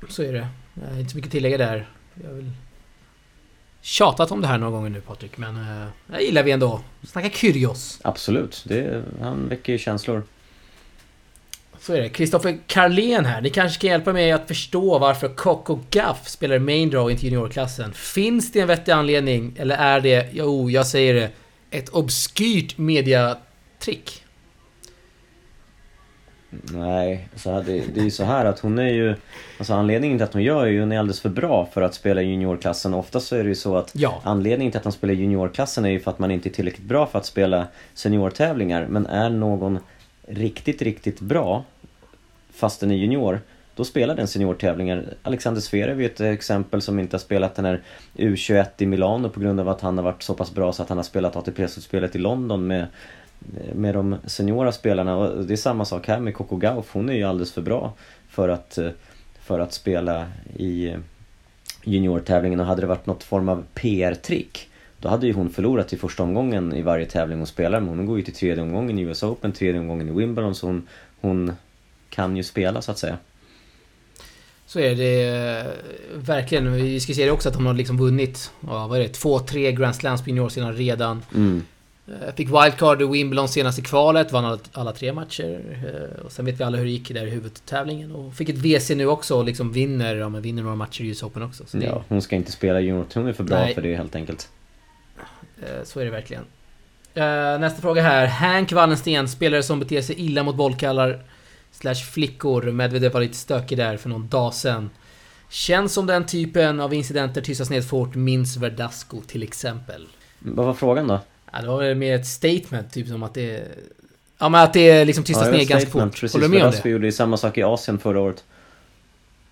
Så är det. Eh, Inte så mycket att tillägga där. Jag har väl tjatat om det här några gånger nu Patrik, men eh, jag gillar vi ändå. Snacka Kyrgios. Absolut, det, han väcker ju känslor. Så är det. Kristoffer Karlén här. Ni kanske kan hjälpa mig att förstå varför Coco Gaff spelar main draw i juniorklassen. Finns det en vettig anledning? Eller är det, jo, jag säger det, ett obskyrt mediatrick? Nej, så här, det, det är ju så här att hon är ju... Alltså anledningen till att hon gör är ju hon är alldeles för bra för att spela juniorklassen. Oftast så är det ju så att Ja. anledningen till att hon spelar juniorklassen är ju för att man inte är tillräckligt bra för att spela seniortävlingar. Men är någon riktigt, riktigt bra fast den är junior, då spelar den seniortävlingar. Alexander Zverev är ju ett exempel som inte har spelat den här U21 i Milano på grund av att han har varit så pass bra så att han har spelat ATP-slutspelet i London med med de seniora spelarna och det är samma sak här med Coco Gauff. Hon är ju alldeles för bra för att, för att spela i juniortävlingen och hade det varit något form av PR-trick då hade ju hon förlorat i första omgången i varje tävling hon spelar men hon går ju till tredje omgången i US Open, tredje omgången i Wimbledon så hon, hon kan ju spela så att säga. Så är det eh, verkligen. Vi ska se det också att hon har liksom vunnit, ja, vad är det, två, tre Grand Slams på juniorsidan redan. Mm. Eh, Fick wildcard i Wimbledon senast i kvalet, vann alla, alla tre matcher. Eh, Och sen vet vi alla hur det gick där i huvudtävlingen. Och fick ett WC nu också och liksom vinner, ja, men vinner några matcher i US Open också. Så, det, Ja, hon ska inte spela junior, hon är för bra Nej. för det helt enkelt. så är det verkligen. Nästa fråga här. Hank Wallensten, spelare som beter sig illa mot bollkallar slash flickor. Medvedev var lite stökig där för någon dag sedan. Känns som den typen av incidenter tystas ned fort minns Verdasco till exempel. Vad var frågan då? Ja, det var väl mer ett statement, typ som att det... Ja men att det liksom tystas var ner ganska fort. Precis, Håller du med om Verdasco det? gjorde ju samma sak i Asien förra året.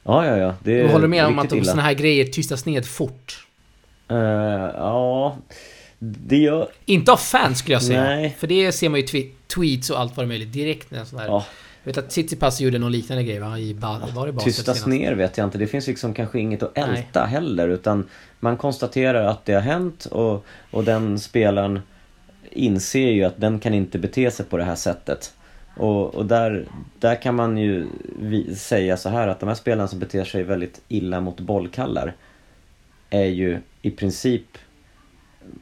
Ja, ja, ja. Det är Håller du med om att sådana här grejer tystas ned fort? Eh, ja, det gör... Inte av fans skulle jag säga. Nej. För det ser man ju twe- tweets och allt vad det är möjligt direkt när en sån här... Ja, Jag vet att Tsitsipas gjorde någon liknande grej va? I ba- var det tystas ner vet jag inte. Det finns liksom kanske inget att Nej. älta heller. Utan man konstaterar att det har hänt och, och den spelaren inser ju att den kan inte bete sig på det här sättet. Och, och där, där kan man ju säga så här att de här spelarna som beter sig väldigt illa mot bollkallar är ju i princip,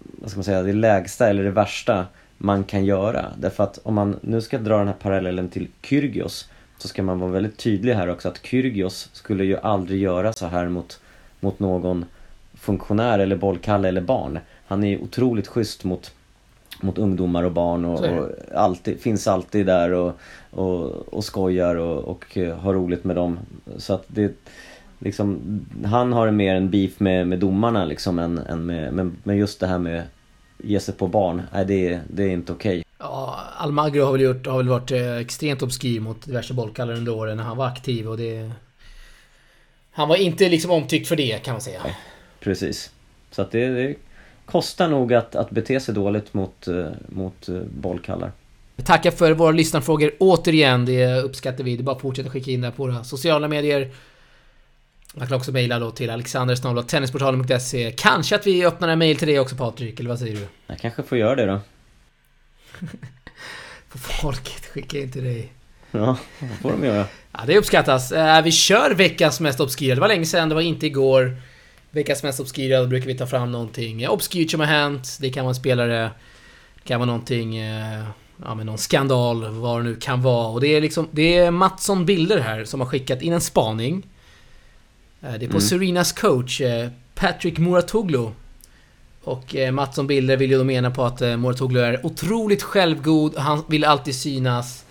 vad ska man säga, det lägsta eller det värsta man kan göra. Därför att om man nu ska dra den här parallellen till Kyrgios så ska man vara väldigt tydlig här också att Kyrgios skulle ju aldrig göra så här mot, mot någon funktionär eller bollkalle eller barn. Han är ju otroligt schysst mot, mot ungdomar och barn och, och alltid, finns alltid där och, och, och skojar och, och eh, har roligt med dem. Så att det liksom, han har mer en beef med, med domarna liksom än, än med, men, men just det här med ge sig på barn, nej det, är- det är inte okej. Ja, Almagro har väl, gjort, har väl varit eh, extremt obskyr mot diverse bollkallar under åren när han var aktiv och det... Han var inte liksom omtyckt för det kan man säga. Precis. Så att det, det kostar nog att, att bete sig dåligt mot, eh, mot eh, bollkallar. Tackar för våra lyssnarfrågor återigen. Det uppskattar vi. Det är bara att fortsätta skicka in det på våra sociala medier. Man kan också mejla då till alexandersnabel.tennisportalen.se. Kanske att vi öppnar en mejl till dig också Patrik, eller vad säger du? Jag kanske får göra det då. För folket skickar in till dig. Ja, det får de göra. Ja, det uppskattas. Eh, vi kör veckans mest obskyra. Det var länge sedan, det var inte igår. Veckans mest obskyra, då brukar vi ta fram någonting eh, obskyrt som har hänt. Det kan vara en spelare, det kan vara någonting, eh, ja men någon skandal, vad det nu kan vara. Och det är liksom, det är Mattsson Bilder här som har skickat in en spaning. Eh, Det är på Mm. Serenas coach, eh, Patrick Muratoglu. Och eh, Mattsson Bilder vill ju då mena på att Muratoglu är otroligt självgod, han vill alltid synas.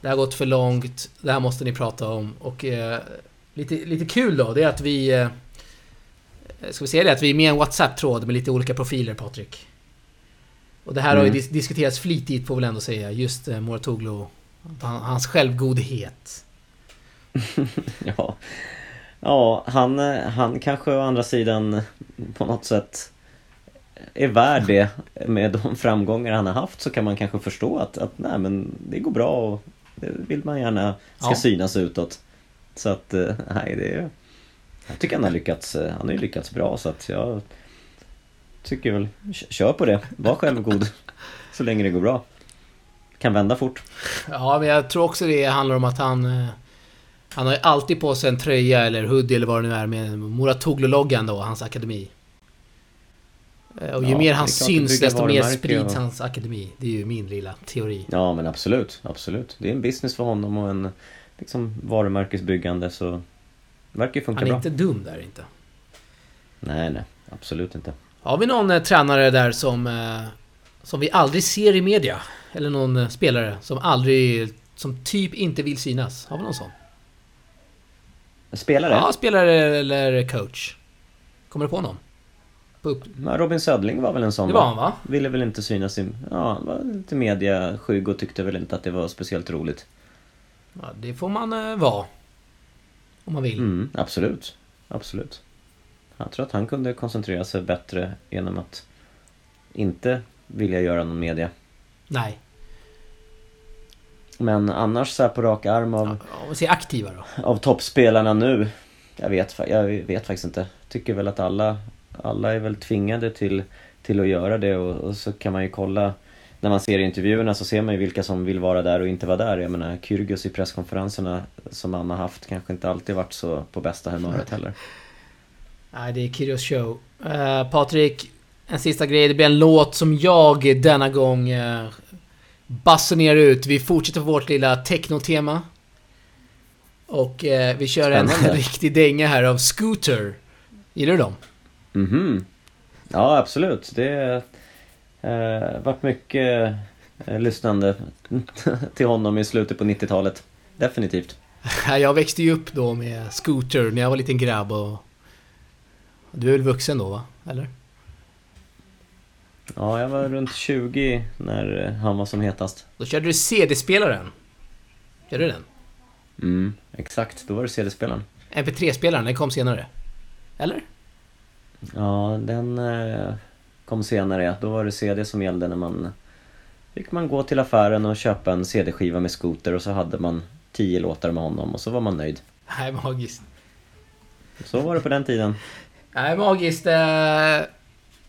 Det har gått för långt, det här måste ni prata om. Och eh, lite, lite kul då, det är att vi... Eh, ska vi säga det? Att vi är med i en WhatsApp-tråd med lite olika profiler, Patrik. Och det här har ju Mm. dis- diskuterats flitigt, får väl ändå säga. Just eh, Muratoglu. Han, hans självgodhet. Ja, ja han, eh, han kanske å andra sidan på något sätt är värd det. Med de framgångar han har haft så kan man kanske förstå att, att nej men det går bra och det vill man gärna ska Ja. synas utåt. Så att, eh, nej det är... Jag tycker han har lyckats, eh, han har ju lyckats bra så att jag tycker väl, kör på det. Var självgod så länge det går bra. Kan vända fort. Ja, men jag tror också det handlar om att han... Han har ju alltid på sig en tröja eller hoodie eller vad det nu är med Muratoglu-loggan då, hans akademi. Eh, Och ju Ja, mer han syns, desto mer sprids och- hans akademi. Det är ju min lilla teori. Ja men absolut, absolut. Det är en business för honom och en liksom, varumärkesbyggande så det verkar ju funka Han är bra. inte dum där inte. Nej, nej. Absolut inte. Har vi någon eh, tränare där som... Eh, som vi aldrig ser i media? Eller någon eh, spelare som aldrig... Som typ inte vill synas? Har vi någon sån? Spelare? Ja, spelare eller coach. Kommer du på någon? På Robin Södling var väl en sån Det var va? han va? Ville väl inte synas i... Ja, var lite mediaskygg och tyckte väl inte att det var speciellt roligt. Ja, det får man eh, vara. Om man vill. Mm, absolut. Absolut. Jag tror att han kunde koncentrera sig bättre genom att inte vilja göra någon media. Nej. Men annars så här på rak arm av... Ja, säger aktiva då. av toppspelarna nu Jag vet, jag vet faktiskt inte Tycker väl att alla Alla är väl tvingade till Till att göra det och, och så kan man ju kolla När man ser intervjuerna så ser man ju vilka som vill vara där och inte vara där Jag menar Kyrgios i presskonferenserna Som han har haft kanske inte alltid varit så på bästa humöret heller Nej, det är Kyrgios show. Uh, Patrik, en sista grej. Det blir en låt som jag denna gång uh, basunerar ut. Vi fortsätter på vårt lilla techno-tema. Och eh, vi kör en Spännande. riktig dänga här av Scooter. Gillar du dem? Mhm Ja absolut, det har eh, varit mycket eh, lyssnande till honom i slutet på 90-talet Definitivt Jag växte ju upp då med Scooter när jag var liten grabb och... Du är väl vuxen då va? Eller? Ja, jag var runt 20 när eh, han var som hetast. Då körde du CD-spelaren. Gör du den? Mm, exakt. Då var det CD-spelaren. MP3-spelaren, den kom senare. Eller? Ja, den eh, kom senare. Då var det CD som gällde när man... Fick man gå till affären och köpa en CD-skiva med Scooter och så hade man 10 låtar med honom och så var man nöjd. Nej, magiskt. Så var det på den tiden. Nej, magiskt.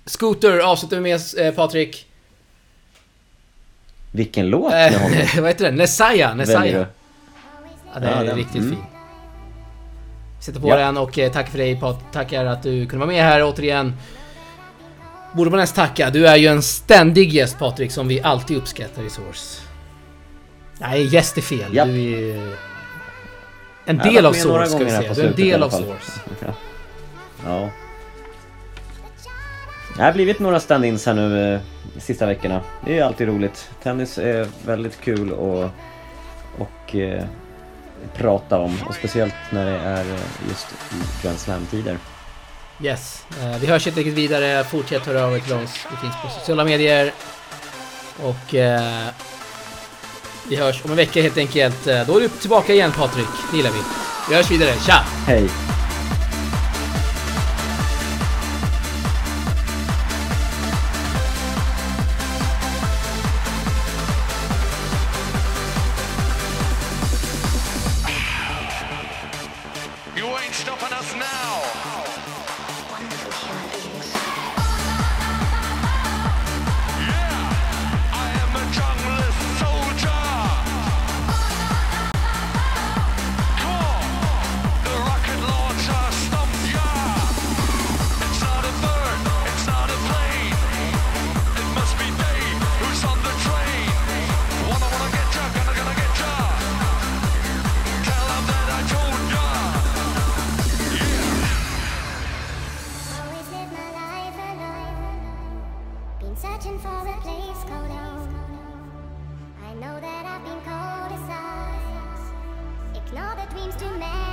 Scooter avslutar vi med eh, Patrik. Vilken låt med Eh, honom vad heter den? Nessaya. Nessaya. Ja, den Ja, är den. riktigt Mm. fin. Sätter på Ja. den och eh, tack för dig Pat. Tackar att du kunde vara med här återigen. Borde man ens tacka. Du är ju en ständig gäst Patrik som vi alltid uppskattar i Source. Nej, gäst är fel. Japp. Du är en del av med Source ska vi säga. Du är en del av. Source. Ja. ja. Det har blivit några stand-ins här nu eh, de sista veckorna. Det är alltid roligt. Tennis är väldigt kul och, och eh, prata om. Och speciellt när det är eh, just i Grand Slam-tider. Yes. Eh, vi hörs helt enkelt vidare. Fortsätt höra av er till oss. Vi finns på sociala medier. Och eh, vi hörs om en vecka helt enkelt. Eh, Då är du tillbaka igen Patrik. Det gillar vi. Vi hörs vidare. Tja! Hej! all the dreams to make